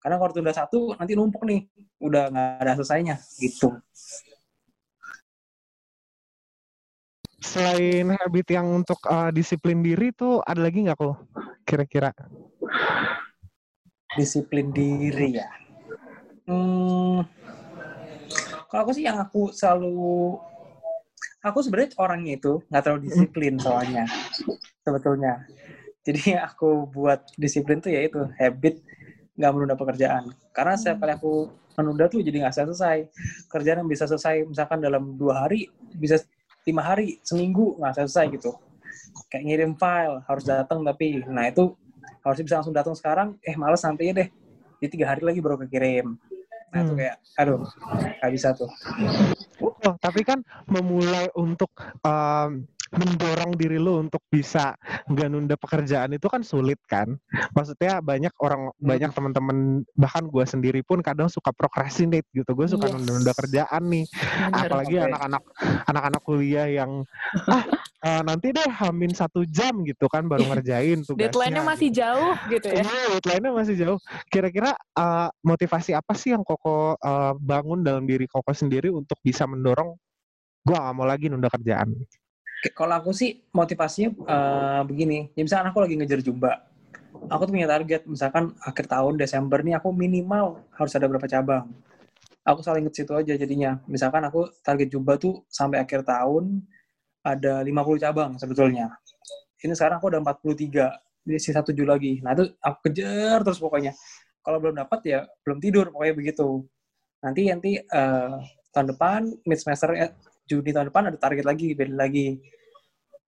Karena kalau tunda satu nanti numpuk nih, udah nggak ada selesainya gitu. Selain habit yang untuk uh, disiplin diri tuh ada lagi nggak kok kira-kira? Disiplin diri ya. Hmm, kalau aku sih yang aku selalu aku sebenarnya orangnya itu nggak terlalu disiplin soalnya sebetulnya. Jadi [LAUGHS] aku buat disiplin tuh ya itu habit nggak menunda pekerjaan. Karena setiap kali aku menunda tuh jadi nggak selesai. Kerjaan yang bisa selesai misalkan dalam dua hari bisa lima hari seminggu nggak selesai gitu kayak ngirim file harus datang tapi nah itu harusnya bisa langsung datang sekarang eh males nanti ya deh di tiga hari lagi baru kekirim nah itu Hmm. kayak aduh nggak bisa tuh Oh, tapi kan memulai untuk um, mendorong diri lu untuk bisa nggak nunda pekerjaan itu kan sulit kan. Maksudnya banyak orang banyak teman-teman bahkan gua sendiri pun kadang suka procrastinate gitu. Gue suka Yes. nunda-nunda kerjaan nih. Bener. Apalagi anak-anak anak-anak kuliah yang [LAUGHS] ah eh, nanti deh hamin satu jam gitu kan baru ngerjain tugasnya. Deadline-nya masih jauh gitu ya. Iya, deadline-nya masih jauh. Kira-kira eh, motivasi apa sih yang Koko eh, bangun dalam diri Koko sendiri untuk bisa mendorong gua gak mau lagi nunda kerjaan. Kalau aku sih motivasinya eh, begini. Ya misalkan aku lagi ngejar jumba aku tuh punya target. Misalkan akhir tahun Desember nih aku minimal harus ada berapa cabang. Aku selalu inget situ aja jadinya. Misalkan aku target jumba tuh sampai akhir tahun ada 50 cabang sebetulnya. Ini sekarang aku udah 43 jadi sisa 7 lagi. Nah itu aku kejar terus pokoknya. Kalau belum dapat ya belum tidur pokoknya begitu. Nanti nanti eh, tahun depan mid semester eh, Juni tahun depan ada target lagi beda lagi.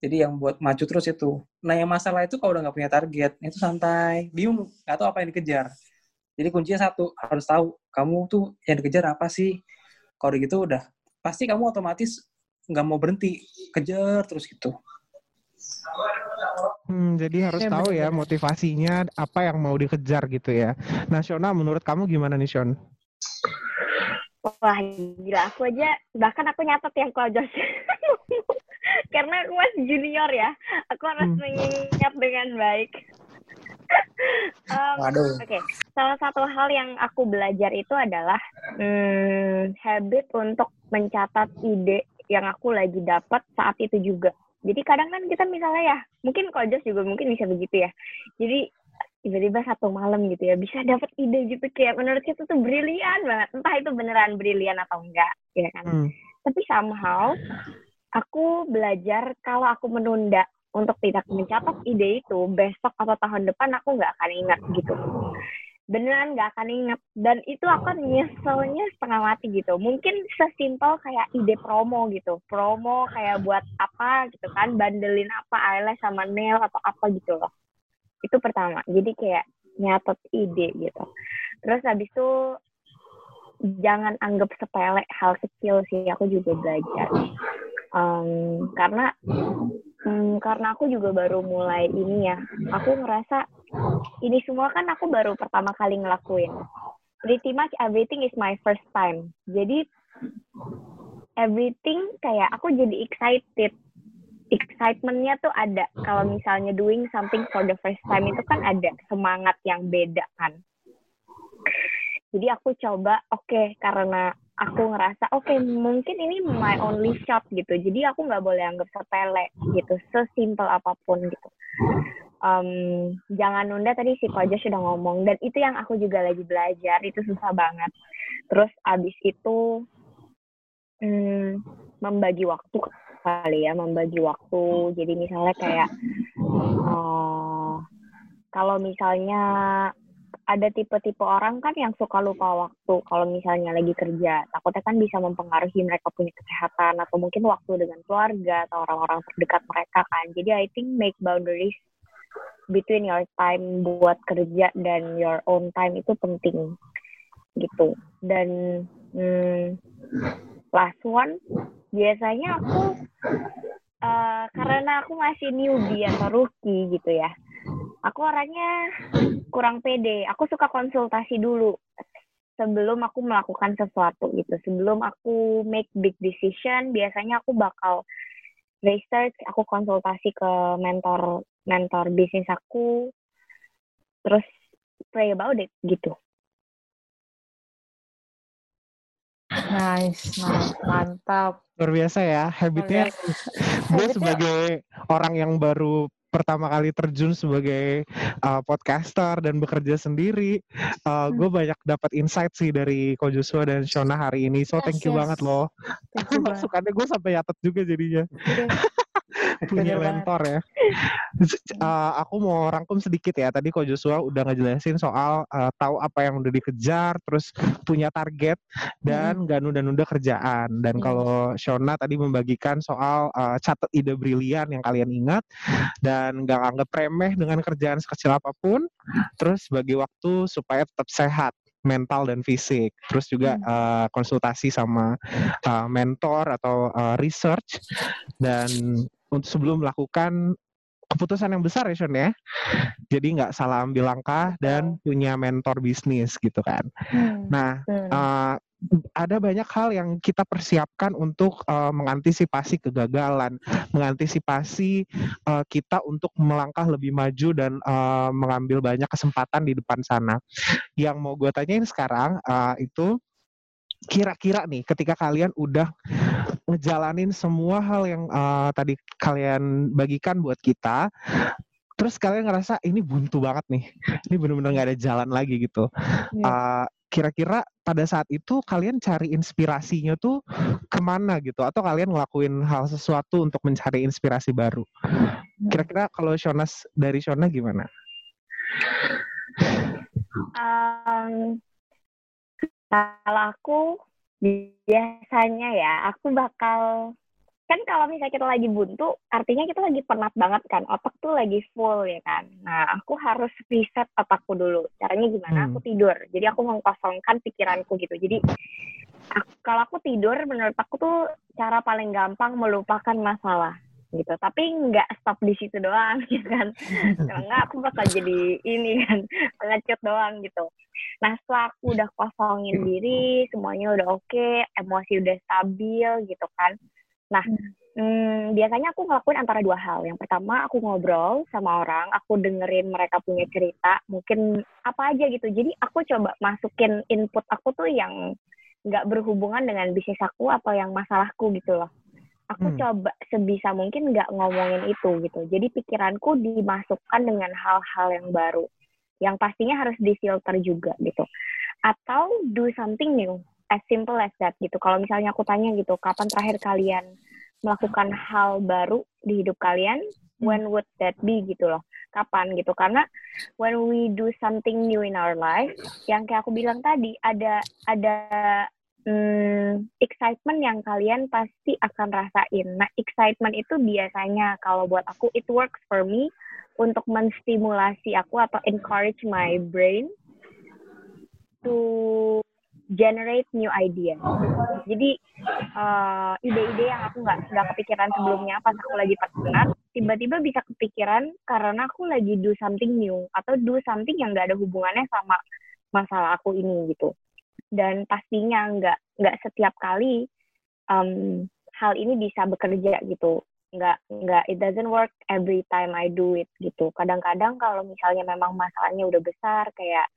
Jadi yang buat maju terus itu. Nah yang masalah itu kalau udah nggak punya target itu santai. Bingung nggak tahu apa yang dikejar. Jadi kuncinya satu harus tahu kamu tuh yang dikejar apa sih. Kalau gitu udah pasti kamu otomatis nggak mau berhenti kejar terus gitu. Hmm, jadi harus Ya, tahu ya motivasinya apa yang mau dikejar gitu ya. Shona, menurut kamu gimana nih, Shon? Wah, gila. Aku aja, bahkan aku nyatet yang Josh. [LAUGHS] Karena aku masih junior ya. Aku harus Hmm. mengingat dengan baik. [LAUGHS] Um, Oke, salah satu hal yang aku belajar itu adalah hmm, habit untuk mencatat ide yang aku lagi dapat saat itu juga. Jadi kadang kan kita misalnya ya, mungkin Josh juga mungkin bisa begitu ya. Jadi tiba-tiba satu malam gitu ya, bisa dapat ide gitu kayak menurut kita tuh brilian banget. Entah itu beneran brilian atau enggak, ya kan. Hmm. Tapi somehow aku belajar kalau aku menunda untuk tidak mencatat ide itu besok atau tahun depan aku nggak akan ingat gitu beneran nggak akan ingat dan itu akan nyeselnya setengah mati gitu mungkin sesimpel kayak ide promo gitu promo kayak buat apa gitu kan bandelin apa eyelash sama nail atau apa gitu loh itu pertama jadi kayak nyatet ide gitu terus habis itu jangan anggap sepele hal kecil sih aku juga belajar Em, karena Hmm, karena aku juga baru mulai ini ya. Aku ngerasa ini semua kan aku baru pertama kali ngelakuin. Pretty much everything is my first time. Jadi everything kayak aku jadi excited. Excitementnya tuh ada. Kalau misalnya doing something for the first time itu kan ada semangat yang beda kan. Jadi aku coba, oke, karena aku ngerasa, oke, mungkin ini my only shot gitu. Jadi aku nggak boleh anggap sepele gitu, sesimpel apa pun gitu. Em, jangan nunda tadi si Koja sudah ngomong dan itu yang aku juga lagi belajar itu susah banget. Terus abis itu hmm, membagi waktu kali ya, membagi waktu. Jadi misalnya kayak eh, kalau misalnya ada tipe-tipe orang kan yang suka lupa waktu kalau misalnya lagi kerja. Takutnya kan bisa mempengaruhi mereka punya kesehatan atau mungkin waktu dengan keluarga atau orang-orang terdekat mereka kan. Jadi I think make boundaries between your time buat kerja dan your own time itu penting gitu. Dan hmm, last one biasanya aku eh, karena aku masih newbie atau rookie gitu ya. Aku orangnya kurang pede. Aku suka konsultasi dulu sebelum aku melakukan sesuatu gitu. Sebelum aku make big decision, biasanya aku bakal research, aku konsultasi ke mentor mentor bisnis aku, terus pray about it gitu. Nice, nice. mantap. Luar biasa ya, habitnya [LAUGHS] gue sebagai orang yang baru pertama kali terjun sebagai uh, podcaster dan bekerja sendiri, uh, gue banyak dapat insight sih dari Ko Joshua dan Shona hari ini. So Yes, thank you yes. [LAUGHS] banget loh. Masukannya gue sampai yatet juga jadinya. Oke. [LAUGHS] punya mentor ya. Uh, aku mau rangkum sedikit ya. Tadi Ko Joshua udah ngejelasin soal uh, tahu apa yang udah dikejar, terus punya target dan nggak nunda-nunda kerjaan. Dan Hmm. kalau Shona tadi membagikan soal uh, catat ide brilian yang kalian ingat dan nggak anggap remeh dengan kerjaan sekecil apa pun. Terus bagi waktu supaya tetap sehat mental dan fisik. Terus juga uh, konsultasi sama uh, mentor atau uh, research dan untuk sebelum melakukan keputusan yang besar ya Sean ya. Jadi nggak salah ambil langkah dan punya mentor bisnis gitu kan. Hmm, Nah, bener. uh, ada banyak hal yang kita persiapkan untuk uh, mengantisipasi kegagalan, mengantisipasi uh, kita untuk melangkah lebih maju dan uh, mengambil banyak kesempatan di depan sana. Yang mau gue tanyain sekarang uh, itu kira-kira nih ketika kalian udah ngejalanin semua hal yang uh, tadi kalian bagikan buat kita terus kalian ngerasa ini buntu banget nih. Ini bener-bener nggak ada jalan lagi gitu. Iya. Uh, kira-kira pada saat itu kalian cari inspirasinya tuh ke mana gitu? Atau kalian ngelakuin hal sesuatu untuk mencari inspirasi baru? Kira-kira kalau Shonas dari Shona gimana? Um, kalau aku biasanya ya, aku bakal kan kalau misalnya kita lagi buntu, artinya kita lagi penat banget kan, otak tuh lagi full ya kan. Nah, aku harus reset otakku dulu. Caranya gimana? Hmm. Aku tidur. Jadi aku mengkosongkan pikiranku gitu. Jadi aku- kalau aku tidur, menurut aku tuh cara paling gampang melupakan masalah gitu. Tapi nggak stop di situ doang, gitu [LAUGHS] kan. Kalau nggak aku bakal jadi ini kan, [LAUGHS] pengecut doang gitu. Nah setelah aku udah kosongin diri, semuanya udah oke, emosi udah stabil gitu kan. Nah hmm, biasanya aku ngelakuin antara dua hal. Yang pertama aku ngobrol sama orang, aku dengerin mereka punya cerita, mungkin apa aja gitu. Jadi aku coba masukin input aku tuh yang nggak berhubungan dengan bisnis aku atau yang masalahku gitu loh. Aku Hmm. coba sebisa mungkin nggak ngomongin itu gitu. Jadi pikiranku dimasukkan dengan hal-hal yang baru, yang pastinya harus difilter juga gitu. Atau do something new, as simple as that gitu. Kalau misalnya aku tanya gitu, kapan terakhir kalian melakukan hal baru di hidup kalian? When would that be gitu loh? Kapan gitu? Karena when we do something new in our life, yang kayak aku bilang tadi, ada ada hmm, excitement yang kalian pasti akan rasain. Nah, excitement itu biasanya kalau buat aku it works for me untuk menstimulasi aku atau encourage my brain to generate new idea. Jadi uh, ide-ide yang aku nggak nggak kepikiran sebelumnya pas aku lagi penat, tiba-tiba bisa kepikiran karena aku lagi do something new atau do something yang nggak ada hubungannya sama masalah aku ini gitu. Dan pastinya nggak nggak setiap kali um, hal ini bisa bekerja gitu. Nggak nggak it doesn't work every time I do it gitu. Kadang-kadang kalau misalnya memang masalahnya udah besar kayak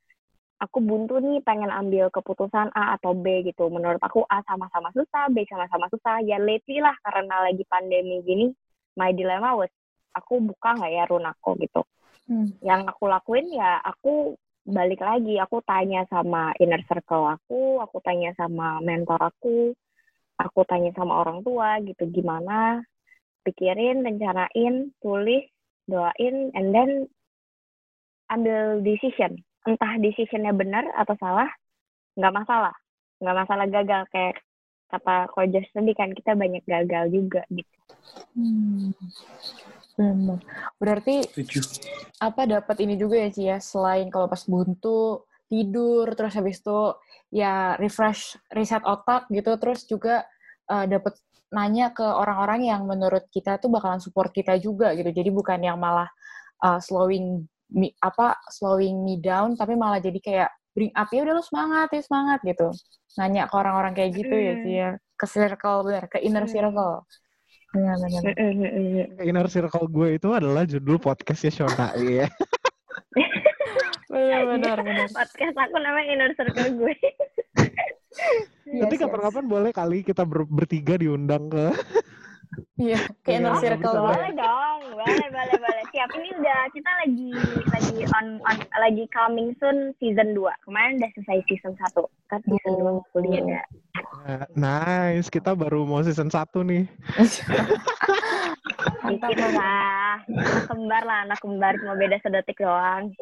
aku buntu nih pengen ambil keputusan A atau B gitu. Menurut aku A sama-sama susah, B sama-sama susah. Ya lately lah karena lagi pandemi gini, my dilemma was aku buka nggak ya Runako gitu. Hmm. Yang aku lakuin ya aku balik lagi, aku tanya sama inner circle aku, aku tanya sama mentor aku, aku tanya sama orang tua gitu gimana, pikirin, rencanain, tulis, doain, and then ambil decision. Entah decisionnya benar atau salah nggak masalah. Nggak masalah gagal kayak kata Kojas tadi kan kita banyak gagal juga gitu. Hmm. Benar. Berarti Setuju. apa dapat ini juga ya Ci ya selain kalau pas buntu tidur terus habis itu ya refresh reset otak gitu terus juga uh, dapat nanya ke orang-orang yang menurut kita tuh bakalan support kita juga gitu jadi bukan yang malah uh, slowing me, apa slowing me down tapi malah jadi kayak bring up ya udah lu semangat ya semangat gitu nanya ke orang-orang kayak gitu ya Ci ya ke circle benar ke inner Hmm. circle benar. Benar inner circle gue itu adalah judul podcastnya Shona [LAUGHS] iya. Benar benar benar. podcast aku namanya inner circle gue. Yes, Nanti yes. kapan-kapan boleh kali kita ber- bertiga diundang ke Iya, kayak inner Iya, circle bersama. banget. Boleh dong, boleh, boleh, boleh. Siap, ini udah, kita lagi lagi on, on lagi coming soon season 2. Kemarin udah selesai season 1. Kan season 2 kuliah ya. Nice, kita baru mau season 1 nih. Mantap, lah. Anak kembar lah, anak kembar. Cuma beda sedetik doang.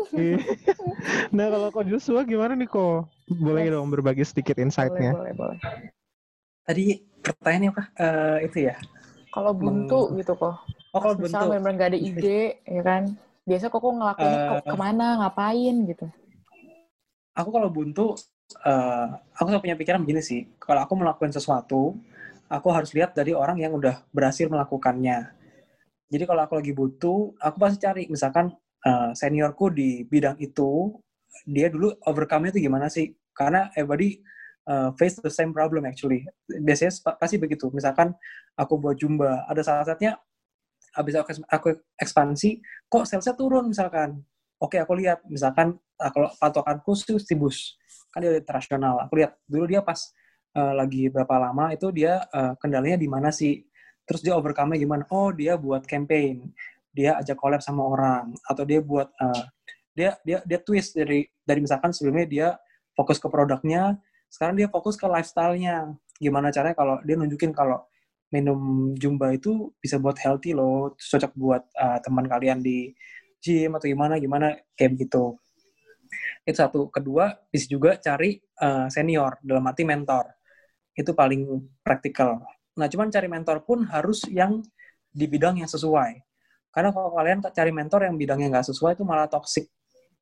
Nah, kalau kok Joshua gimana nih kok? Boleh dong berbagi sedikit Boleh, insight-nya. boleh, boleh. Tadi pertanyaannya apa? Eh, itu ya. Kalau buntu gitu kok. Oh, kalau Misal bentuk. benar-benar gak ada ide, ya kan? Biasa kok kok ngelakuinnya Eh. kok ke mana, ngapain gitu. Aku kalau buntu, eh, aku selalu punya pikiran begini sih. Kalau aku melakukan sesuatu, aku harus lihat dari orang yang udah berhasil melakukannya. Jadi kalau aku lagi butuh, aku pasti cari. Misalkan eh, seniorku di bidang itu, dia dulu overcome-nya itu gimana sih? Karena everybody eh, face the same problem actually. Biasanya pasti begitu. Misalkan aku buat jumba, ada salah satunya habis aku, aku ekspansi, kok salesnya turun misalkan. Oke, aku lihat misalkan ah, kalau patokanku Stibus, kan dia internasional. Aku lihat dulu dia pas eh, lagi berapa lama itu dia eh, kendalanya di mana sih? Terus dia overcome-nya gimana? Oh, dia buat campaign, dia ajak collab sama orang, atau dia buat eh, dia dia dia twist dari dari misalkan sebelumnya dia fokus ke produknya, sekarang dia fokus ke lifestyle-nya. Gimana caranya kalau dia nunjukin kalau minum jumba itu bisa buat healthy loh, cocok buat uh, teman kalian di gym atau gimana gimana kayak begitu. Itu satu. Kedua, bisa juga cari uh, senior dalam arti mentor. Itu paling praktikal. Nah, cuman cari mentor pun harus yang di bidang yang sesuai. Karena kalau kalian cari mentor yang bidangnya nggak sesuai itu malah toxic.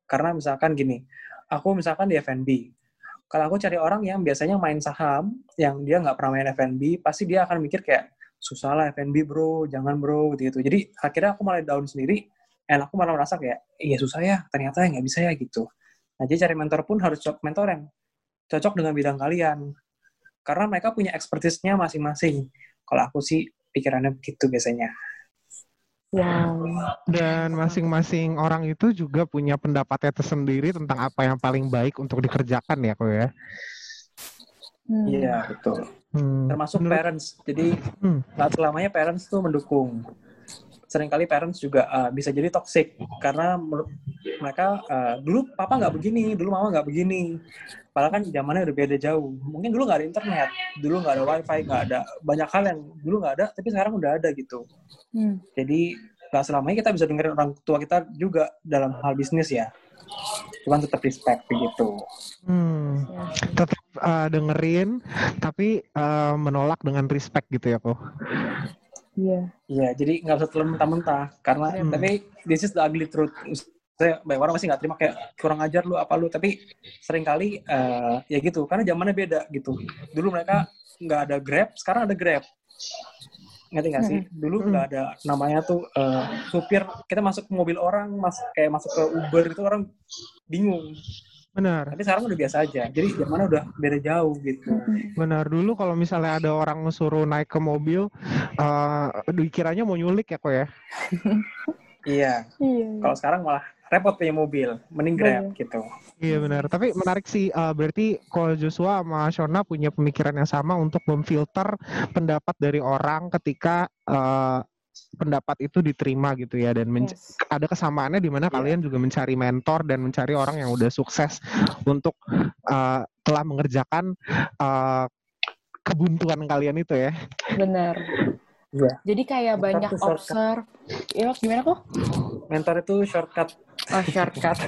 Karena misalkan gini, aku misalkan di F&B, kalau aku cari orang yang biasanya main saham, yang dia nggak pernah main F&B, pasti dia akan mikir kayak, susah lah F&B bro, jangan bro, gitu. Jadi akhirnya aku malah down sendiri, dan aku malah merasa kayak, iya susah ya, ternyata nggak bisa ya gitu. Nah, jadi cari mentor pun harus cocok mentor yang cocok dengan bidang kalian. Karena mereka punya expertise-nya masing-masing. Kalau aku sih pikirannya begitu biasanya. Wow. Dan masing-masing orang itu juga punya pendapatnya tersendiri tentang apa yang paling baik untuk dikerjakan ya kok ya. Hmm. Iya, betul. Hmm. Termasuk Menurut- parents. Jadi Hmm. nggak selamanya parents tuh mendukung. Seringkali parents juga uh, bisa jadi toxic karena menurut mereka uh, dulu papa nggak begini, dulu mama nggak begini. Padahal kan zamannya udah beda jauh. Mungkin dulu nggak ada internet, dulu nggak ada wifi, nggak ada banyak hal yang dulu nggak ada, tapi sekarang udah ada gitu. Hmm. Jadi nggak selamanya kita bisa dengerin orang tua kita juga dalam hal bisnis ya. Cuman tetap respect begitu. Hmm. Tetap uh, dengerin tapi uh, menolak dengan respect gitu ya kok. Iya. Iya, jadi nggak usah telan mentah-mentah. Karena, Hmm. tapi this is the ugly truth. Saya, banyak orang masih nggak terima kayak kurang ajar lu apa lu. Tapi sering kali eh, ya gitu, karena zamannya beda gitu. Dulu mereka nggak ada Grab, sekarang ada Grab. Ngerti nggak sih? Dulu nggak ada namanya tuh eh, supir, kita masuk ke mobil orang, mas, kayak masuk ke Uber itu orang bingung. Benar. Tapi sekarang udah biasa aja. Jadi zamannya udah beda jauh gitu. Benar dulu kalau misalnya ada orang suruh naik ke mobil, uh, dikiranya mau nyulik ya kok ya. [LAUGHS] Iya. Iya. Kalau sekarang malah repot punya mobil, mending Grab gitu. Iya benar. Tapi menarik sih. uh, berarti kalau Joshua sama Shona punya pemikiran yang sama untuk memfilter pendapat dari orang ketika uh, pendapat itu diterima gitu ya dan Yes. ada kesamaannya di mana Iya. kalian juga mencari mentor dan mencari orang yang udah sukses untuk uh, telah mengerjakan uh, kebuntuan kalian itu ya. Benar. Iya. Jadi kayak Mentor banyak observe. Ya, gimana kok? Mentor itu shortcut. Oh, shortcut. [LAUGHS]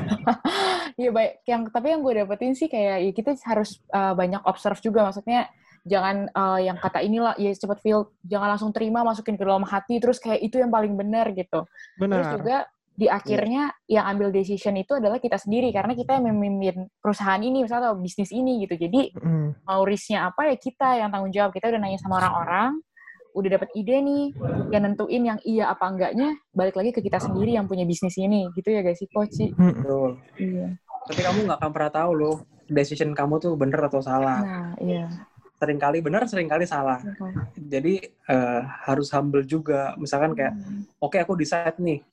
Iya, baik. Yang tapi yang gue dapetin sih kayak ya kita harus uh, banyak observe juga. Maksudnya jangan uh, yang kata inilah ya cepet feel, jangan langsung terima masukin ke dalam hati terus kayak itu yang paling benar gitu. Terus Benar. juga di akhirnya yang ambil decision itu adalah kita sendiri karena kita yang memimpin perusahaan ini misalnya atau bisnis ini gitu. Jadi Mm, mau risknya apa ya kita yang tanggung jawab. Kita udah nanya sama orang-orang, udah dapat ide nih, yang nentuin yang iya apa enggaknya, balik lagi ke kita sendiri yang punya bisnis ini. Gitu ya guys, sih, Coach. mm. Betul. Iya. Tapi kamu nggak akan pernah tahu loh decision kamu tuh bener atau salah. Nah, iya. Seringkali bener, sering kali salah. Jadi eh, harus humble juga. Misalkan kayak, oke aku decide nih.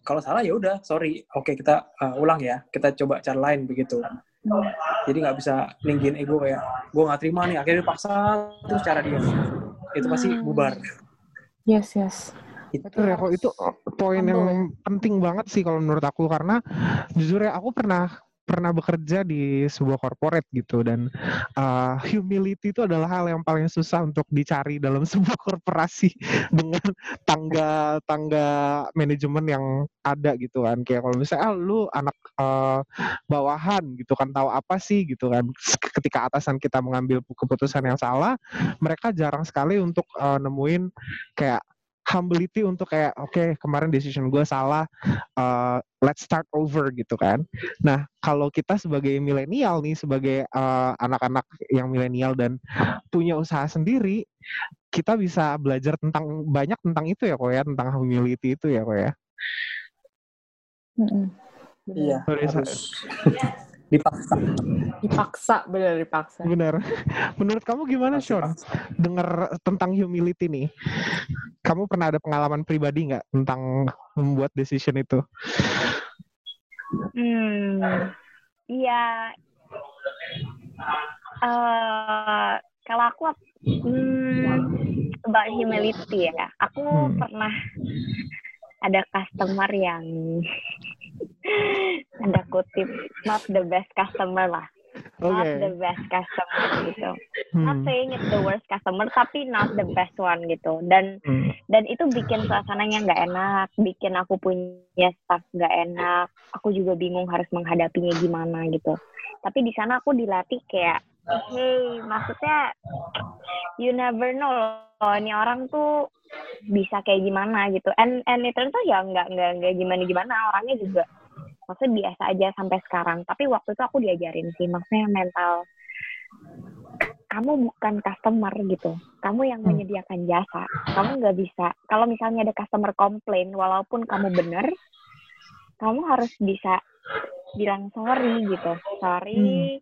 Kalau salah ya udah, sorry. Oke kita eh, ulang ya. Kita coba cara lain begitu. jadi nggak bisa ninggin ego kayak gue nggak terima nih akhirnya dipaksa terus cara dia itu pasti bubar Yes, yes. Itu. Betul ya, kok itu poin yang penting banget sih kalau menurut aku karena jujur ya aku pernah pernah bekerja di sebuah corporate gitu dan uh, humility itu adalah hal yang paling susah untuk dicari dalam [LAUGHS] sebuah korporasi dengan tangga tangga manajemen yang ada gitu kan. Kayak kalau misalnya ah, lu anak uh, bawahan gitu kan tahu apa sih? gitu kan. Ketika atasan kita mengambil keputusan yang salah mereka jarang sekali untuk uh, nemuin kayak humility untuk kayak oke kemarin decision gue salah uh, let's start over gitu kan. Nah kalau kita sebagai milenial nih sebagai uh, anak-anak yang milenial dan punya usaha sendiri kita bisa belajar tentang banyak tentang itu ya kok ya tentang humility itu ya kok ya. Mm-mm. iya Sorry, harus [LAUGHS] dipaksa. Dipaksa, bener dipaksa. benar [LAUGHS] menurut kamu gimana Sean dengar tentang humility nih. Kamu pernah ada pengalaman pribadi nggak tentang membuat decision itu? Hmm, iya. Eh, kalau aku hmm, about humility ya, aku Hmm. pernah ada customer yang ada kutip not the best customer lah, not Oke. the best customer gitu. Hmm. Not saying it's the worst customer, tapi not the best one gitu. Dan Hmm. dan itu bikin suasananya nggak enak, bikin aku punya staff nggak enak. Aku juga bingung harus menghadapinya gimana gitu. Tapi di sana aku dilatih kayak, hey, maksudnya you never know loh, ini orang tuh bisa kayak gimana gitu. And and it turns out ya nggak nggak nggak gimana gimana orangnya juga maksudnya biasa aja sampai sekarang. Tapi waktu itu aku diajarin sih, maksudnya mental kamu bukan customer gitu. Kamu yang Hmm. menyediakan jasa. Kamu nggak bisa. Kalau misalnya ada customer komplain, walaupun kamu benar, kamu harus bisa bilang sorry gitu. Sorry,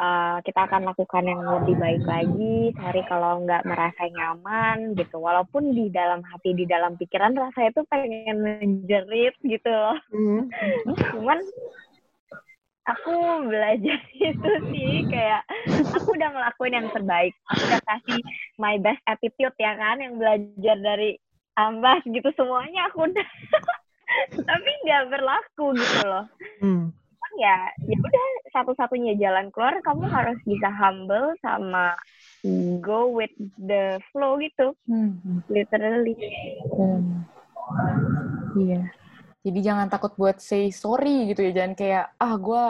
uh, kita akan lakukan yang lebih baik lagi. Sorry kalau nggak merasa nyaman gitu. Walaupun di dalam hati, di dalam pikiran rasanya tuh pengen menjerit gitu loh. Hmm. Cuman aku belajar [LAUGHS] itu sih kayak aku udah ngelakuin yang terbaik aku udah kasih my best attitude ya kan yang belajar dari ambas gitu semuanya aku udah [LAUGHS] tapi nggak berlaku gitu loh Hmm. Cuman ya ya udah satu-satunya jalan keluar kamu harus bisa humble sama go with the flow gitu Hmm. literally Hmm. Iya. Jadi jangan takut buat say sorry gitu ya. Jangan kayak, ah gue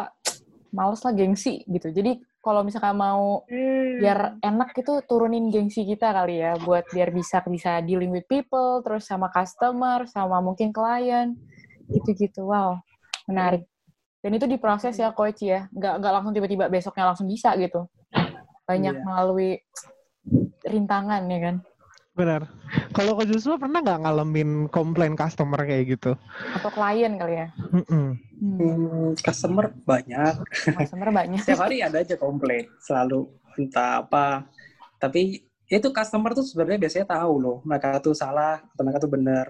males lah gengsi gitu. Jadi kalau misalkan mau Hmm. biar enak itu turunin gengsi kita kali ya. Buat biar bisa bisa dealing with people, terus sama customer, sama mungkin klien. Gitu-gitu. Wow. Menarik. Dan itu diproses ya coach ya. Nggak, nggak langsung tiba-tiba besoknya langsung bisa gitu. Banyak Iya. melalui rintangan ya kan. Benar. Kalau ke Joshua pernah nggak ngalamin komplain customer kayak gitu? Atau klien kali ya. Mm-mm. Hmm. Hmm, customer banyak Customer banyak. [LAUGHS] setiap hari ada aja komplain selalu entah apa tapi itu customer tuh sebenarnya biasanya tahu loh mereka tuh salah atau mereka tuh benar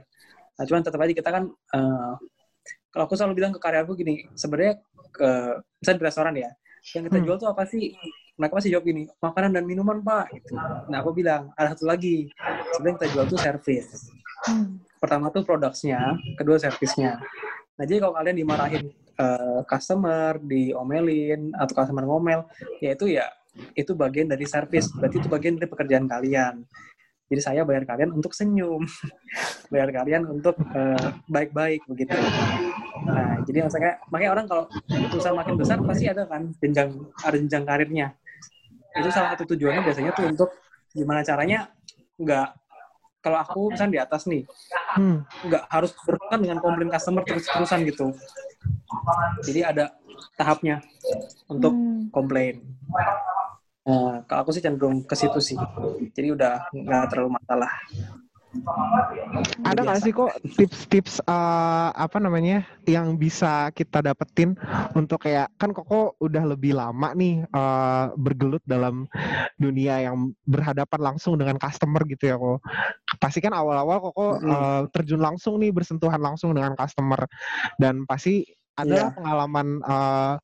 nah cuman tetap aja kita kan eh, kalau aku selalu bilang ke karyaku gini sebenarnya ke misalnya di restoran ya yang kita Hmm. jual tuh apa sih mereka pasti jawab gini makanan dan minuman pak gitu. nah aku bilang ada satu lagi sebenarnya yang kita jual tuh service Hmm. pertama tuh produknya, kedua servisnya. Nah jadi kalau kalian dimarahin eh, customer, diomelin atau customer ngomel, ya itu ya itu bagian dari servis. Berarti itu bagian dari pekerjaan kalian. Jadi saya bayar kalian untuk senyum, [LAUGHS] bayar kalian untuk eh, baik-baik begitu. Nah jadi maksudnya makanya orang kalau perusahaan makin besar pasti ada kan jenjang ada jenjang karirnya. Itu salah satu tujuannya biasanya tuh untuk gimana caranya nggak kalau aku misalnya di atas nih Hmm. nggak harus berurusan dengan komplain customer terus-terusan gitu. Jadi ada tahapnya untuk Hmm. komplain. Nah, kalau aku sih cenderung ke situ sih. Jadi udah nggak terlalu masalah. Ada nggak sih kok tips-tips eh, apa namanya yang bisa kita dapetin untuk kayak kan koko udah lebih lama nih eh, bergelut dalam dunia yang berhadapan langsung dengan customer gitu ya kok. Pasti kan awal-awal koko Mm. eh, terjun langsung nih bersentuhan langsung dengan customer dan pasti adalah Iya. pengalaman eh,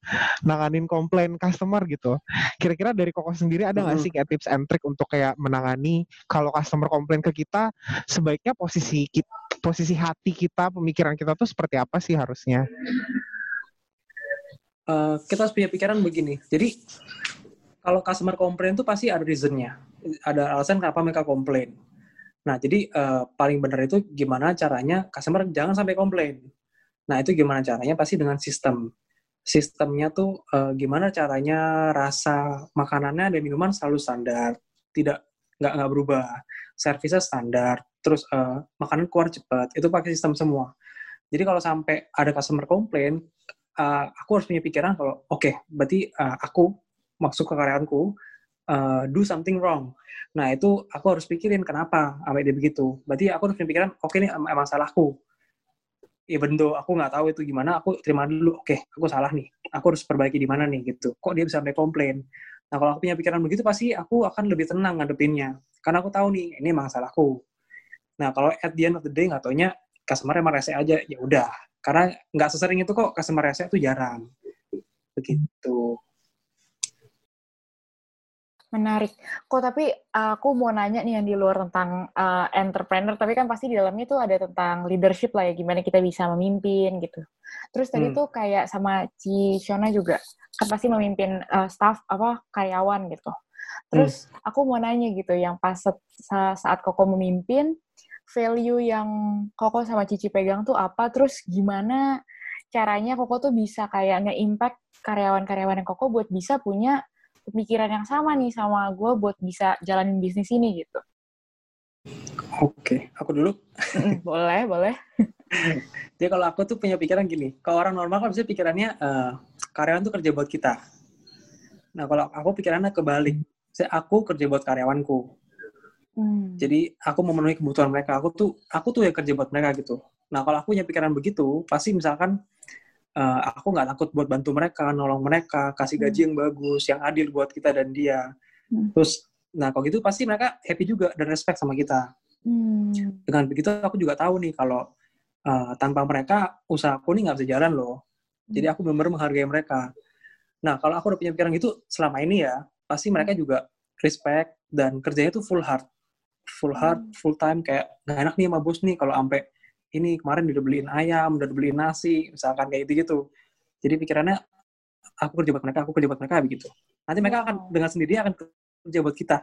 nanganin komplain customer gitu. Kira-kira dari Koko sendiri ada nggak Mhm. sih kayak tips and trick untuk kayak menangani kalau customer komplain ke kita, sebaiknya posisi kita, posisi hati kita, pemikiran kita tuh seperti apa sih harusnya? Eh, kita harus punya pikiran begini. Jadi kalau customer komplain itu pasti ada reasonnya, ada alasan kenapa mereka komplain. Nah, jadi eh, paling benar itu gimana caranya customer jangan sampai komplain. Nah, itu gimana caranya? Pasti dengan sistem. Sistemnya tuh eh, gimana caranya rasa makanannya dan minuman selalu standar, tidak nggak nggak berubah. Servisnya standar, terus eh, makanan keluar cepat. Itu pakai sistem semua. Jadi kalau sampai ada customer komplain, uh, aku harus punya pikiran kalau oke berarti uh, aku masuk ke karyawanku uh, do something wrong nah itu aku harus pikirin kenapa sampai dia begitu berarti aku harus punya pikiran oke ini em- emang salahku even though aku nggak tahu itu gimana. Aku terima dulu. Oke aku salah nih. Aku harus perbaiki di mana nih gitu. Kok dia bisa sampai komplain? Nah kalau aku punya pikiran begitu pasti aku akan lebih tenang ngadepinnya. Karena aku tahu nih ini emang salahku. Nah kalau at the end of the day nggak taunya customer emang rese aja. Ya udah. Karena nggak sesering itu kok customer rese itu jarang. Begitu Menarik. Kok tapi uh, aku mau nanya nih yang di luar tentang uh, entrepreneur, tapi kan pasti di dalamnya tuh ada tentang leadership lah ya, gimana kita bisa memimpin gitu. Terus tadi Hmm. tuh kayak sama Ci Shona juga, kan pasti memimpin uh, staff apa karyawan gitu. Terus aku mau nanya gitu, yang pas saat Koko memimpin, value yang Koko sama Cici pegang tuh apa? Terus gimana caranya Koko tuh bisa kayak nge-impact karyawan-karyawan yang Koko buat bisa punya pemikiran yang sama nih sama gue buat bisa jalanin bisnis ini gitu. oke aku dulu [LAUGHS] boleh, boleh. jadi kalau aku tuh punya pikiran gini kalau orang normal kan bisa pikirannya eh, karyawan tuh kerja buat kita nah kalau aku pikirannya kebalik saya aku kerja buat karyawanku Hmm. jadi aku memenuhi kebutuhan mereka aku tuh aku tuh yang kerja buat mereka gitu nah kalau aku punya pikiran begitu pasti misalkan eh, aku nggak takut buat bantu mereka nolong mereka kasih gaji yang bagus yang adil buat kita dan dia. Hmm. terus nah kalau gitu pasti mereka happy juga dan respect sama kita. Hmm. dengan begitu aku juga tahu nih kalau eh, tanpa mereka usahaku nih nggak bisa jalan loh. Jadi aku benar-benar menghargai mereka. Nah kalau aku udah punya pikiran gitu selama ini ya pasti mereka juga respect dan kerjanya tuh full hard. Full hard full time kayak nggak enak nih sama bos nih kalau sampai ini kemarin udah beliin ayam udah beliin nasi misalkan kayak gitu gitu jadi pikirannya aku kerja buat mereka aku kerja buat mereka begitu nanti mereka akan Wow. dengan sendirinya akan kerja buat kita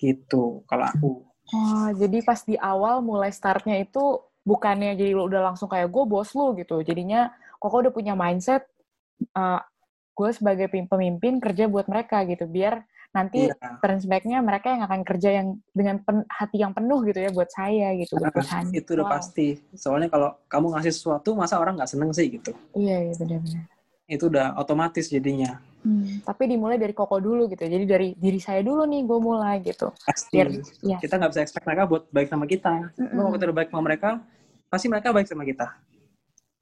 gitu kalau aku Oh, jadi pas di awal mulai startnya itu bukannya jadi lu udah langsung kayak gue bos lu gitu. Jadinya Koko udah punya mindset uh, gue sebagai pem- pemimpin kerja buat mereka gitu. Biar nanti Iya. turns back-nya mereka yang akan kerja yang dengan pen- hati yang penuh gitu ya buat saya gitu, buat perusahaan. itu udah Wow. pasti. Soalnya kalau kamu ngasih sesuatu, masa orang nggak seneng sih gitu. Iya, iya benar-benar. Itu udah otomatis jadinya. Hmm, tapi dimulai dari Koko dulu gitu. Jadi dari diri saya dulu nih gue mulai gitu. Pasti. Biar ya. Kita nggak bisa expect mereka buat baik sama kita. Mm-mm. Kalau kita udah baik sama mereka, pasti mereka baik sama kita.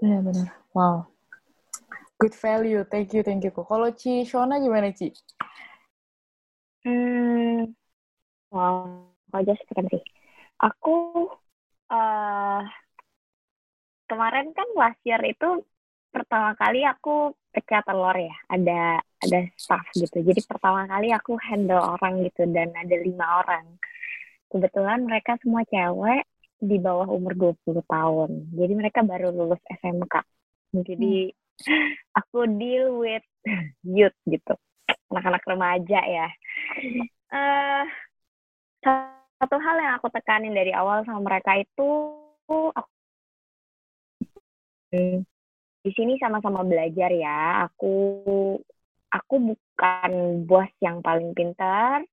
Benar-benar. Wow. Good value. Thank you, thank you. Kalau Ci Shona gimana, Ci? Hmm, wow, aja sekian sih. Aku eh kemarin kan last year itu pertama kali aku pecah telur ya, ada ada staff gitu. Jadi pertama kali aku handle orang gitu dan ada lima orang. Kebetulan mereka semua cewek di bawah umur 20 tahun. Jadi mereka baru lulus SMK. Jadi [LAUGHS] aku deal with [LAUGHS] youth gitu. Anak-anak remaja ya eh satu hal yang aku tekanin dari awal sama mereka itu aku di sini sama-sama belajar ya. Aku aku bukan bos yang paling pintar.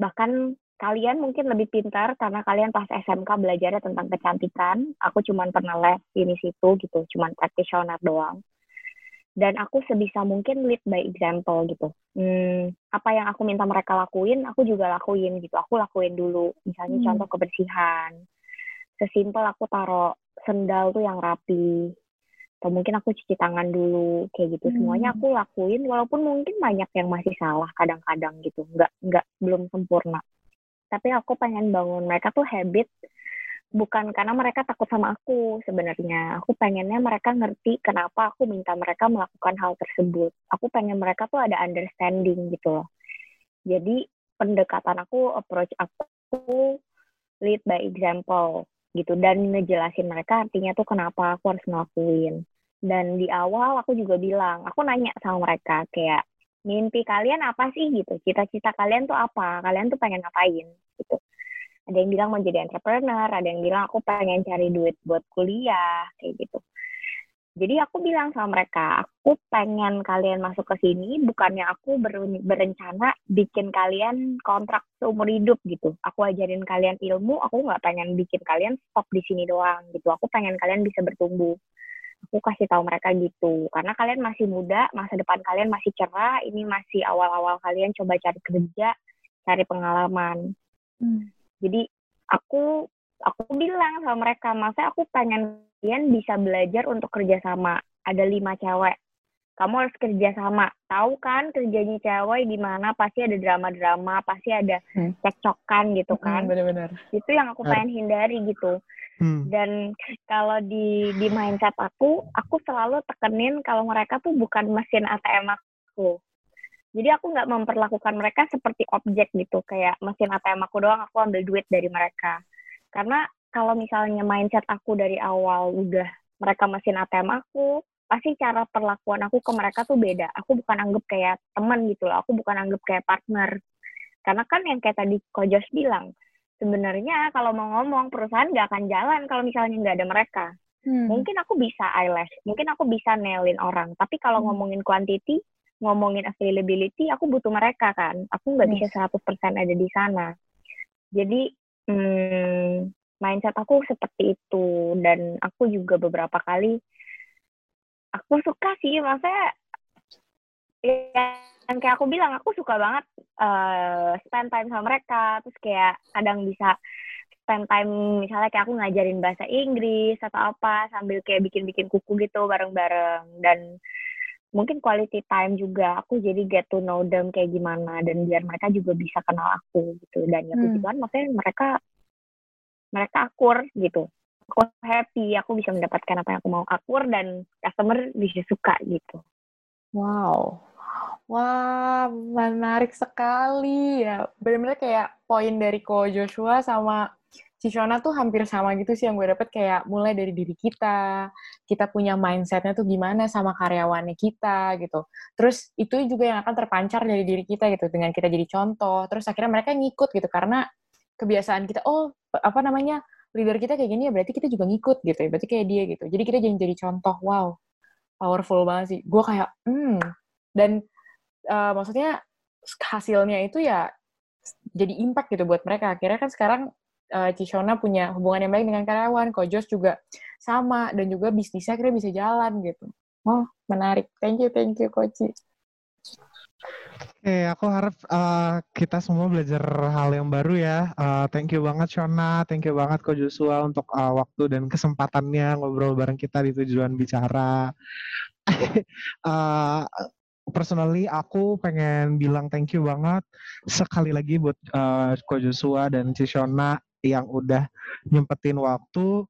Bahkan kalian mungkin lebih pintar karena kalian pas SMK belajarnya tentang kecantikan. Aku cuman pernah les ini situ gitu, cuman practitioner doang. Dan aku sebisa mungkin lead by example gitu. Hmm, apa yang aku minta mereka lakuin, aku juga lakuin gitu. Aku lakuin dulu. Misalnya Hmm. contoh kebersihan. Sesimpel aku taruh sendal tuh yang rapi. Atau mungkin aku cuci tangan dulu kayak gitu. Hmm. Semuanya aku lakuin walaupun mungkin banyak yang masih salah kadang-kadang gitu. Nggak nggak belum sempurna. Tapi aku pengen bangun mereka tuh habit bukan karena mereka takut sama aku sebenarnya. Aku pengennya mereka ngerti kenapa aku minta mereka melakukan hal tersebut. Aku pengen mereka tuh ada understanding gitu loh. Jadi pendekatan aku, approach aku lead by example gitu dan ngejelasin mereka artinya tuh kenapa aku harus ngelakuin. Dan di awal aku juga bilang, aku nanya sama mereka kayak mimpi kalian apa sih gitu, cita-cita kalian tuh apa, kalian tuh pengen ngapain gitu ada yang bilang mau jadi entrepreneur, ada yang bilang aku pengen cari duit buat kuliah, kayak gitu. Jadi aku bilang sama mereka, aku pengen kalian masuk ke sini, bukannya aku berencana bikin kalian kontrak seumur hidup gitu. Aku ajarin kalian ilmu, aku nggak pengen bikin kalian stop di sini doang gitu. Aku pengen kalian bisa bertumbuh. Aku kasih tahu mereka gitu, karena kalian masih muda, masa depan kalian masih cerah, ini masih awal-awal kalian coba cari kerja, cari pengalaman. Hmm jadi aku aku bilang sama mereka masa aku pengen kalian bisa belajar untuk kerja sama. Ada lima cewek. Kamu harus kerja sama. Tahu kan kerjanya cewek gimana pasti ada drama-drama pasti ada hmm. cekcokan gitu hmm, kan. hmm, benar-benar itu yang aku pengen hindari gitu. Hmm. dan kalau di di mindset aku aku selalu tekenin kalau mereka tuh bukan mesin ATM aku jadi aku nggak memperlakukan mereka seperti objek gitu, kayak mesin ATM aku doang, aku ambil duit dari mereka. Karena kalau misalnya mindset aku dari awal udah mereka mesin ATM aku, pasti cara perlakuan aku ke mereka tuh beda. Aku bukan anggap kayak teman gitu loh, aku bukan anggap kayak partner. Karena kan yang kayak tadi Kojos bilang, sebenarnya kalau mau ngomong perusahaan nggak akan jalan kalau misalnya nggak ada mereka. Hmm. Mungkin aku bisa eyelash, mungkin aku bisa nailin orang, tapi kalau hmm. ngomongin quantity, ngomongin availability, aku butuh mereka kan. Aku nggak bisa 100% ada di sana. Jadi, hmm, mindset aku seperti itu. Dan aku juga beberapa kali, aku suka sih, maksudnya, yang kayak aku bilang, aku suka banget uh, spend time sama mereka. Terus kayak kadang bisa spend time misalnya kayak aku ngajarin bahasa Inggris atau apa sambil kayak bikin-bikin kuku gitu bareng-bareng dan mungkin quality time juga aku jadi get to know them kayak gimana dan biar mereka juga bisa kenal aku gitu dan ya puji hmm. Tuhan maksudnya mereka mereka akur gitu aku happy aku bisa mendapatkan apa yang aku mau akur dan customer bisa suka gitu wow Wah, menarik sekali ya. Benar-benar kayak poin dari Ko Joshua sama Cishona tuh hampir sama gitu sih yang gue dapet kayak mulai dari diri kita, kita punya mindsetnya tuh gimana sama karyawannya kita gitu. Terus itu juga yang akan terpancar dari diri kita gitu dengan kita jadi contoh. Terus akhirnya mereka ngikut gitu karena kebiasaan kita, oh apa namanya leader kita kayak gini ya berarti kita juga ngikut gitu ya, berarti kayak dia gitu. Jadi kita jadi jadi contoh, wow, powerful banget sih. Gue kayak, hmm, dan uh, maksudnya hasilnya itu ya jadi impact gitu buat mereka. Akhirnya kan sekarang uh, Cishona punya hubungan yang baik dengan karyawan, Kojos juga sama, dan juga bisnisnya akhirnya bisa jalan gitu. Oh, menarik. Thank you, thank you, Koci. Oke, aku harap uh, kita semua belajar hal yang baru ya. Uh, thank you banget Shona, thank you banget Ko Joshua untuk uh, waktu dan kesempatannya ngobrol bareng kita di tujuan bicara. uh, [LAUGHS] personally aku pengen bilang thank you banget sekali lagi buat uh, Ko Joshua dan Cishona yang udah nyempetin waktu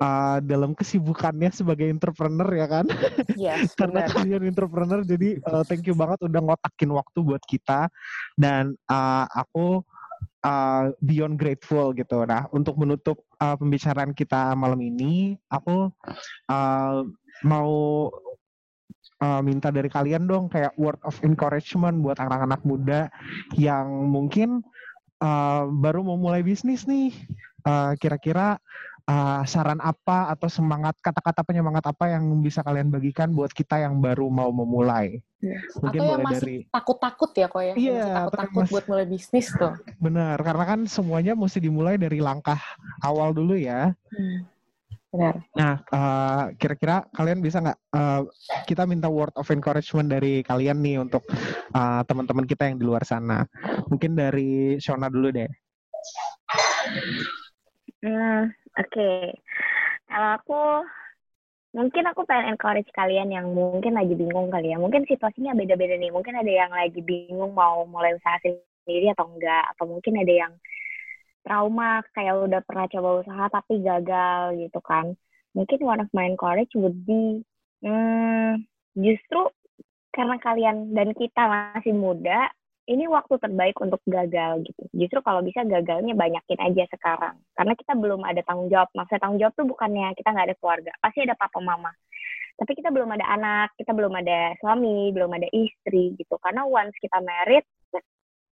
uh, dalam kesibukannya sebagai entrepreneur ya kan? Yes, [LAUGHS] Karena kalian entrepreneur jadi uh, thank you banget udah ngotakin waktu buat kita dan uh, aku uh, beyond grateful gitu. Nah, untuk menutup uh, pembicaraan kita malam ini, aku uh, mau uh, minta dari kalian dong kayak word of encouragement buat anak-anak muda yang mungkin uh, baru mau mulai bisnis nih, uh, kira-kira uh, saran apa atau semangat kata-kata penyemangat apa yang bisa kalian bagikan buat kita yang baru mau memulai? Yeah. Mungkin atau yang masih dari takut-takut ya kok ya? Iya, takut-takut buat mulai bisnis tuh. Benar, karena kan semuanya mesti dimulai dari langkah awal dulu ya. Hmm. Benar. Nah, uh, kira-kira kalian bisa nggak uh, kita minta word of encouragement dari kalian nih untuk uh, teman-teman kita yang di luar sana. Mungkin dari Shona dulu deh. Hmm, oke. Okay. Kalau aku mungkin aku pengen encourage kalian yang mungkin lagi bingung kali ya. Mungkin situasinya beda-beda nih. Mungkin ada yang lagi bingung mau mulai usaha sendiri atau enggak atau mungkin ada yang trauma kayak udah pernah coba usaha tapi gagal gitu kan mungkin one of my courage would be hmm, justru karena kalian dan kita masih muda ini waktu terbaik untuk gagal gitu. Justru kalau bisa gagalnya banyakin aja sekarang. Karena kita belum ada tanggung jawab. Maksudnya tanggung jawab tuh bukannya kita nggak ada keluarga. Pasti ada papa mama. Tapi kita belum ada anak, kita belum ada suami, belum ada istri gitu. Karena once kita married,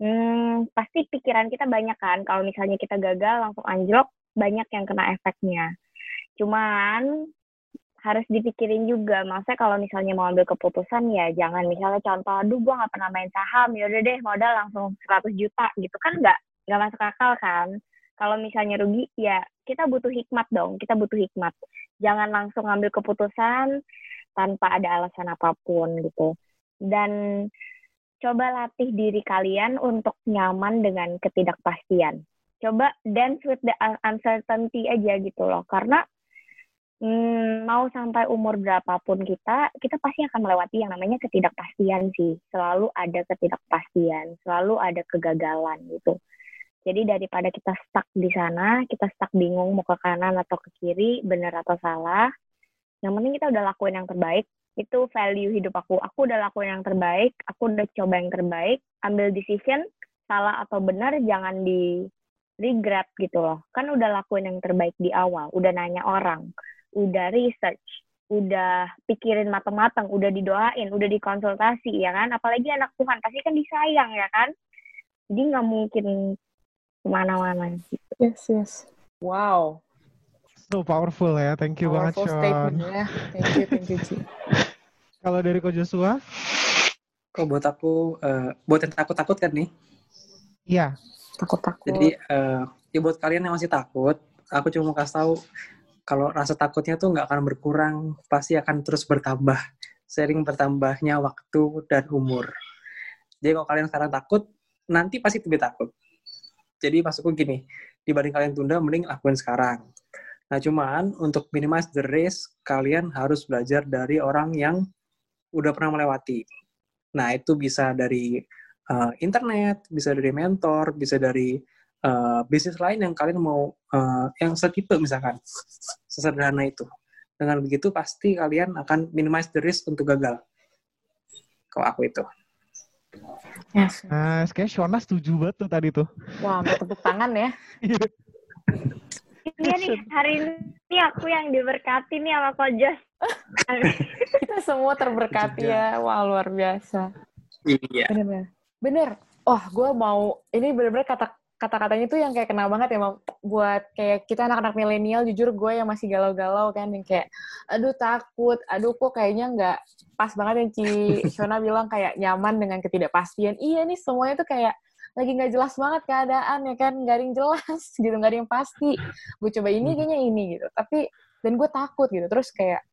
hmm, pasti pikiran kita banyak kan. Kalau misalnya kita gagal langsung anjlok, banyak yang kena efeknya. Cuman harus dipikirin juga. Maksudnya kalau misalnya mau ambil keputusan ya jangan misalnya contoh, aduh gue nggak pernah main saham, yaudah deh modal langsung 100 juta gitu kan nggak nggak masuk akal kan. Kalau misalnya rugi ya kita butuh hikmat dong, kita butuh hikmat. Jangan langsung ambil keputusan tanpa ada alasan apa pun gitu. Dan coba latih diri kalian untuk nyaman dengan ketidakpastian. Coba dance with the uncertainty aja gitu loh. Karena hmm, mau sampai umur berapapun kita, kita pasti akan melewati yang namanya ketidakpastian sih. Selalu ada ketidakpastian, selalu ada kegagalan gitu. Jadi daripada kita stuck di sana, kita stuck bingung mau ke kanan atau ke kiri, benar atau salah, yang penting kita udah lakuin yang terbaik. Itu value hidup aku. Aku udah lakuin yang terbaik, aku udah coba yang terbaik, ambil decision, salah atau benar jangan di regret gitu loh. Kan udah lakuin yang terbaik di awal, udah nanya orang udah research, udah pikirin matang-matang, udah didoain, udah dikonsultasi, ya kan? Apalagi anak Tuhan, pasti kan disayang, ya kan? Jadi nggak mungkin ke mana-mana. Gitu. Yes, yes. Wow. So powerful ya, thank you Powerful banget Sean. statement ya. Thank you, thank you, Ci. [LAUGHS] Kalau dari Ko Joshua? Kok buat aku, eh, buat yang takut-takut kan nih. Iya. Takut-takut. Jadi, eh, ya buat kalian yang masih takut, aku cuma mau kasih tahu kalau rasa takutnya tuh nggak akan berkurang, pasti akan terus bertambah. Sering bertambahnya waktu dan umur. Jadi kalau kalian sekarang takut, nanti pasti lebih takut. Jadi maksudku gini, dibanding kalian tunda, mending lakuin sekarang. Nah cuman untuk minimize the risk, kalian harus belajar dari orang yang udah pernah melewati. Nah itu bisa dari uh, internet, bisa dari mentor, bisa dari uh, bisnis lain yang kalian mau uh, yang setipe misalkan sesederhana itu dengan begitu pasti kalian akan minimize the risk untuk gagal kalau aku itu Yes. Nah, kayak Shona setuju banget tuh tadi tuh. Wah, mau tepuk tangan ya. [LAUGHS] Iya nih, hari ini aku yang diberkati nih sama Ko Jos. [LAUGHS] Kita semua terberkati ya. Wah, luar biasa. iya. Bener-bener. Bener. Wah, gue mau, ini bener-bener kata kata-katanya tuh yang kayak kena banget ya buat kayak kita anak-anak milenial jujur gue yang masih galau-galau kan yang kayak aduh takut. Aduh kok kayaknya nggak pas banget yang Ci [LAUGHS] Shona bilang kayak nyaman dengan ketidakpastian. Iya nih semuanya tuh kayak lagi nggak jelas banget keadaan ya kan? Nggak ada yang jelas [LAUGHS] gitu nggak ada yang pasti. Gue coba ini kayaknya ini gitu. Tapi dan gue takut gitu. Terus kayak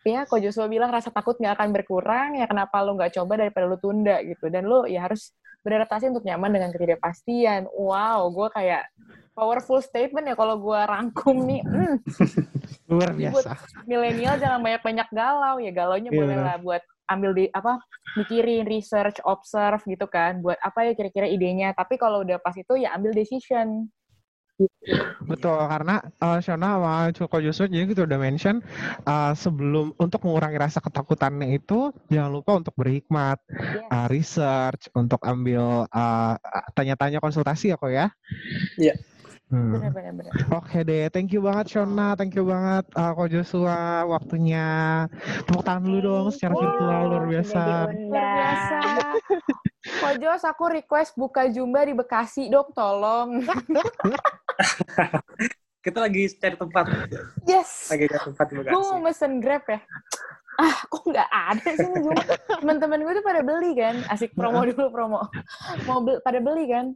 ya kok Joshua bilang rasa takut nggak akan berkurang ya kenapa lo nggak coba daripada lo tunda gitu. Dan lo ya harus beradaptasi untuk nyaman dengan ketidakpastian. Wow gue kayak powerful statement ya kalau gue rangkum nih. [LAUGHS] Hmm, Luar biasa. milenial jangan banyak-banyak galau ya. Galaunya Iya, boleh lah buat ambil di apa mikirin research observe gitu kan. Buat apa ya kira-kira idenya. Tapi kalau udah pas itu ya ambil decision Betul, karena uh, Shona sama Ko Joshua jadi kita udah mention uh, sebelum untuk mengurangi rasa ketakutannya itu jangan lupa untuk berhikmat, Yes. uh, research, untuk ambil uh, tanya-tanya konsultasi ya kok ya. Iya. Hmm. bener bener bener Oke deh, thank you banget Shona, thank you banget uh, Ko Joshua waktunya. Tepuk tangan dulu dong secara virtual luar biasa. Luar biasa. [LAUGHS] Diundang. Kojos aku request buka Jumba di Bekasi dong tolong. [LAUGHS] Kita lagi cari tempat. Yes. Lagi cari tempat di gue mau Bekasi mesen grab ya. Ah kok nggak ada sih nih Jumba? [LAUGHS] Teman-teman gue tuh pada beli kan. Asik promo dulu promo. Mau beli, pada beli kan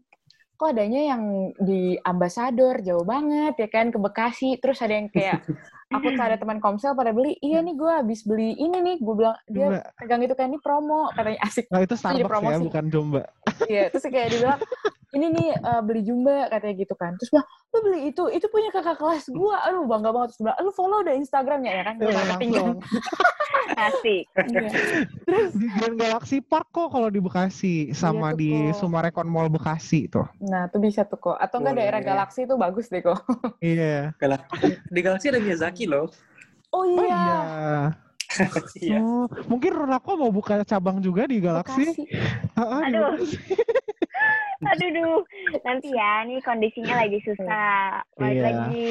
kok adanya yang di ambasador jauh banget ya kan ke Bekasi terus ada yang kayak aku tuh ada teman komsel pada beli iya nih gue habis beli ini nih gue bilang dia pegang itu kan ini promo katanya asik Nah itu Starbucks ya, promosi. bukan Jomba. Iya, terus kayak dia bilang, ini nih eh, beli Jumba katanya gitu kan. Terus bilang, lu beli itu itu punya kakak kelas gua aduh bangga banget terus bilang, lu follow deh instagramnya ya kan Gua Iya, kan langsung. Asik. Iya. di Grand Galaxy Park kok kalau di Bekasi sama tuh, di kok. Sumarekon Mall Bekasi tuh. nah tuh bisa tuh kok atau enggak daerah galaksi tuh bagus deh kok [LAUGHS] Iya. Galak- Di Galaxy ada Miyazaki loh. oh Oh iya iya. [LAUGHS] Iya. Oh, mungkin Runako mau buka cabang juga di Galaxy. Bekasi. Aduh. [LAUGHS] Aduh, duh. Nanti ya, nih kondisinya lagi susah. Lagi, Iya. lagi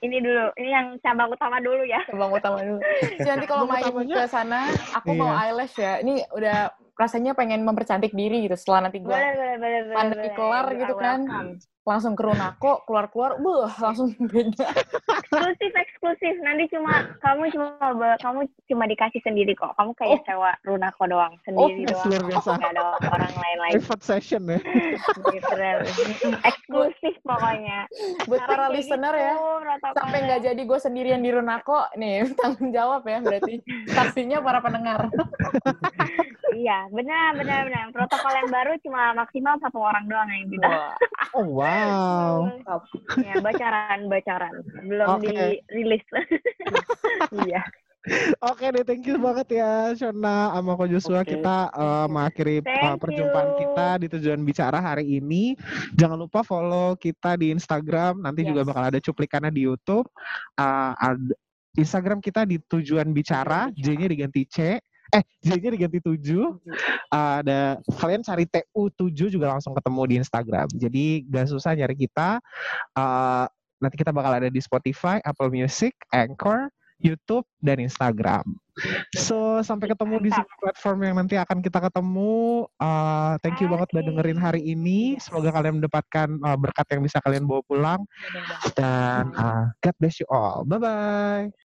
ini dulu. Ini yang cabang utama dulu ya. cabang utama dulu [LAUGHS] Jadi nanti kalau main ke sana aku mau Iya. eyelash ya ini udah rasanya pengen mempercantik diri gitu setelah nanti gue Boleh, boleh, boleh, boleh. pandemi kelar gitu kan welcome. Langsung ke Runako keluar-keluar buh langsung [LAUGHS] beda Eksklusif, eksklusif. Nanti cuma kamu cuma kamu cuma dikasih sendiri kok. Kamu kayak sewa Runako doang, sendiri Oh, doang. luar biasa. Gak ada orang lain lagi. Private session ya. [LAUGHS] Eksklusif pokoknya. buat para listener gitu ya sampai nggak jadi gue sendirian di Runako nih [LAUGHS] tanggung jawab ya berarti saksinya para pendengar Iya, benar, benar, benar. Protokol yang baru cuma maksimal satu orang doang yang bisa. Oh wow. Ya, bocoran, bocoran. Belum Oke. dirilis. [LAUGHS] Iya. Oke deh, thank you banget ya Shona sama Ko Joshua. Oke. Kita eh, mengakhiri Thank eh, perjumpaan you. kita di tujuan bicara hari ini. Jangan lupa follow kita di Instagram. Nanti juga Yes. bakal ada cuplikannya di YouTube. Eh, ad- Instagram kita di tujuan bicara, J-nya diganti C. Eh, J-nya diganti 7. ada kalian cari TU7 juga langsung ketemu di Instagram. Jadi gak susah nyari kita. Eh, nanti kita bakal ada di Spotify, Apple Music, Anchor, YouTube dan Instagram. So sampai ketemu di semua platform yang nanti akan kita ketemu. Uh, thank you banget udah dengerin hari ini. Semoga kalian mendapatkan uh, berkat yang bisa kalian bawa pulang. Dan uh, God bless you all. Bye bye.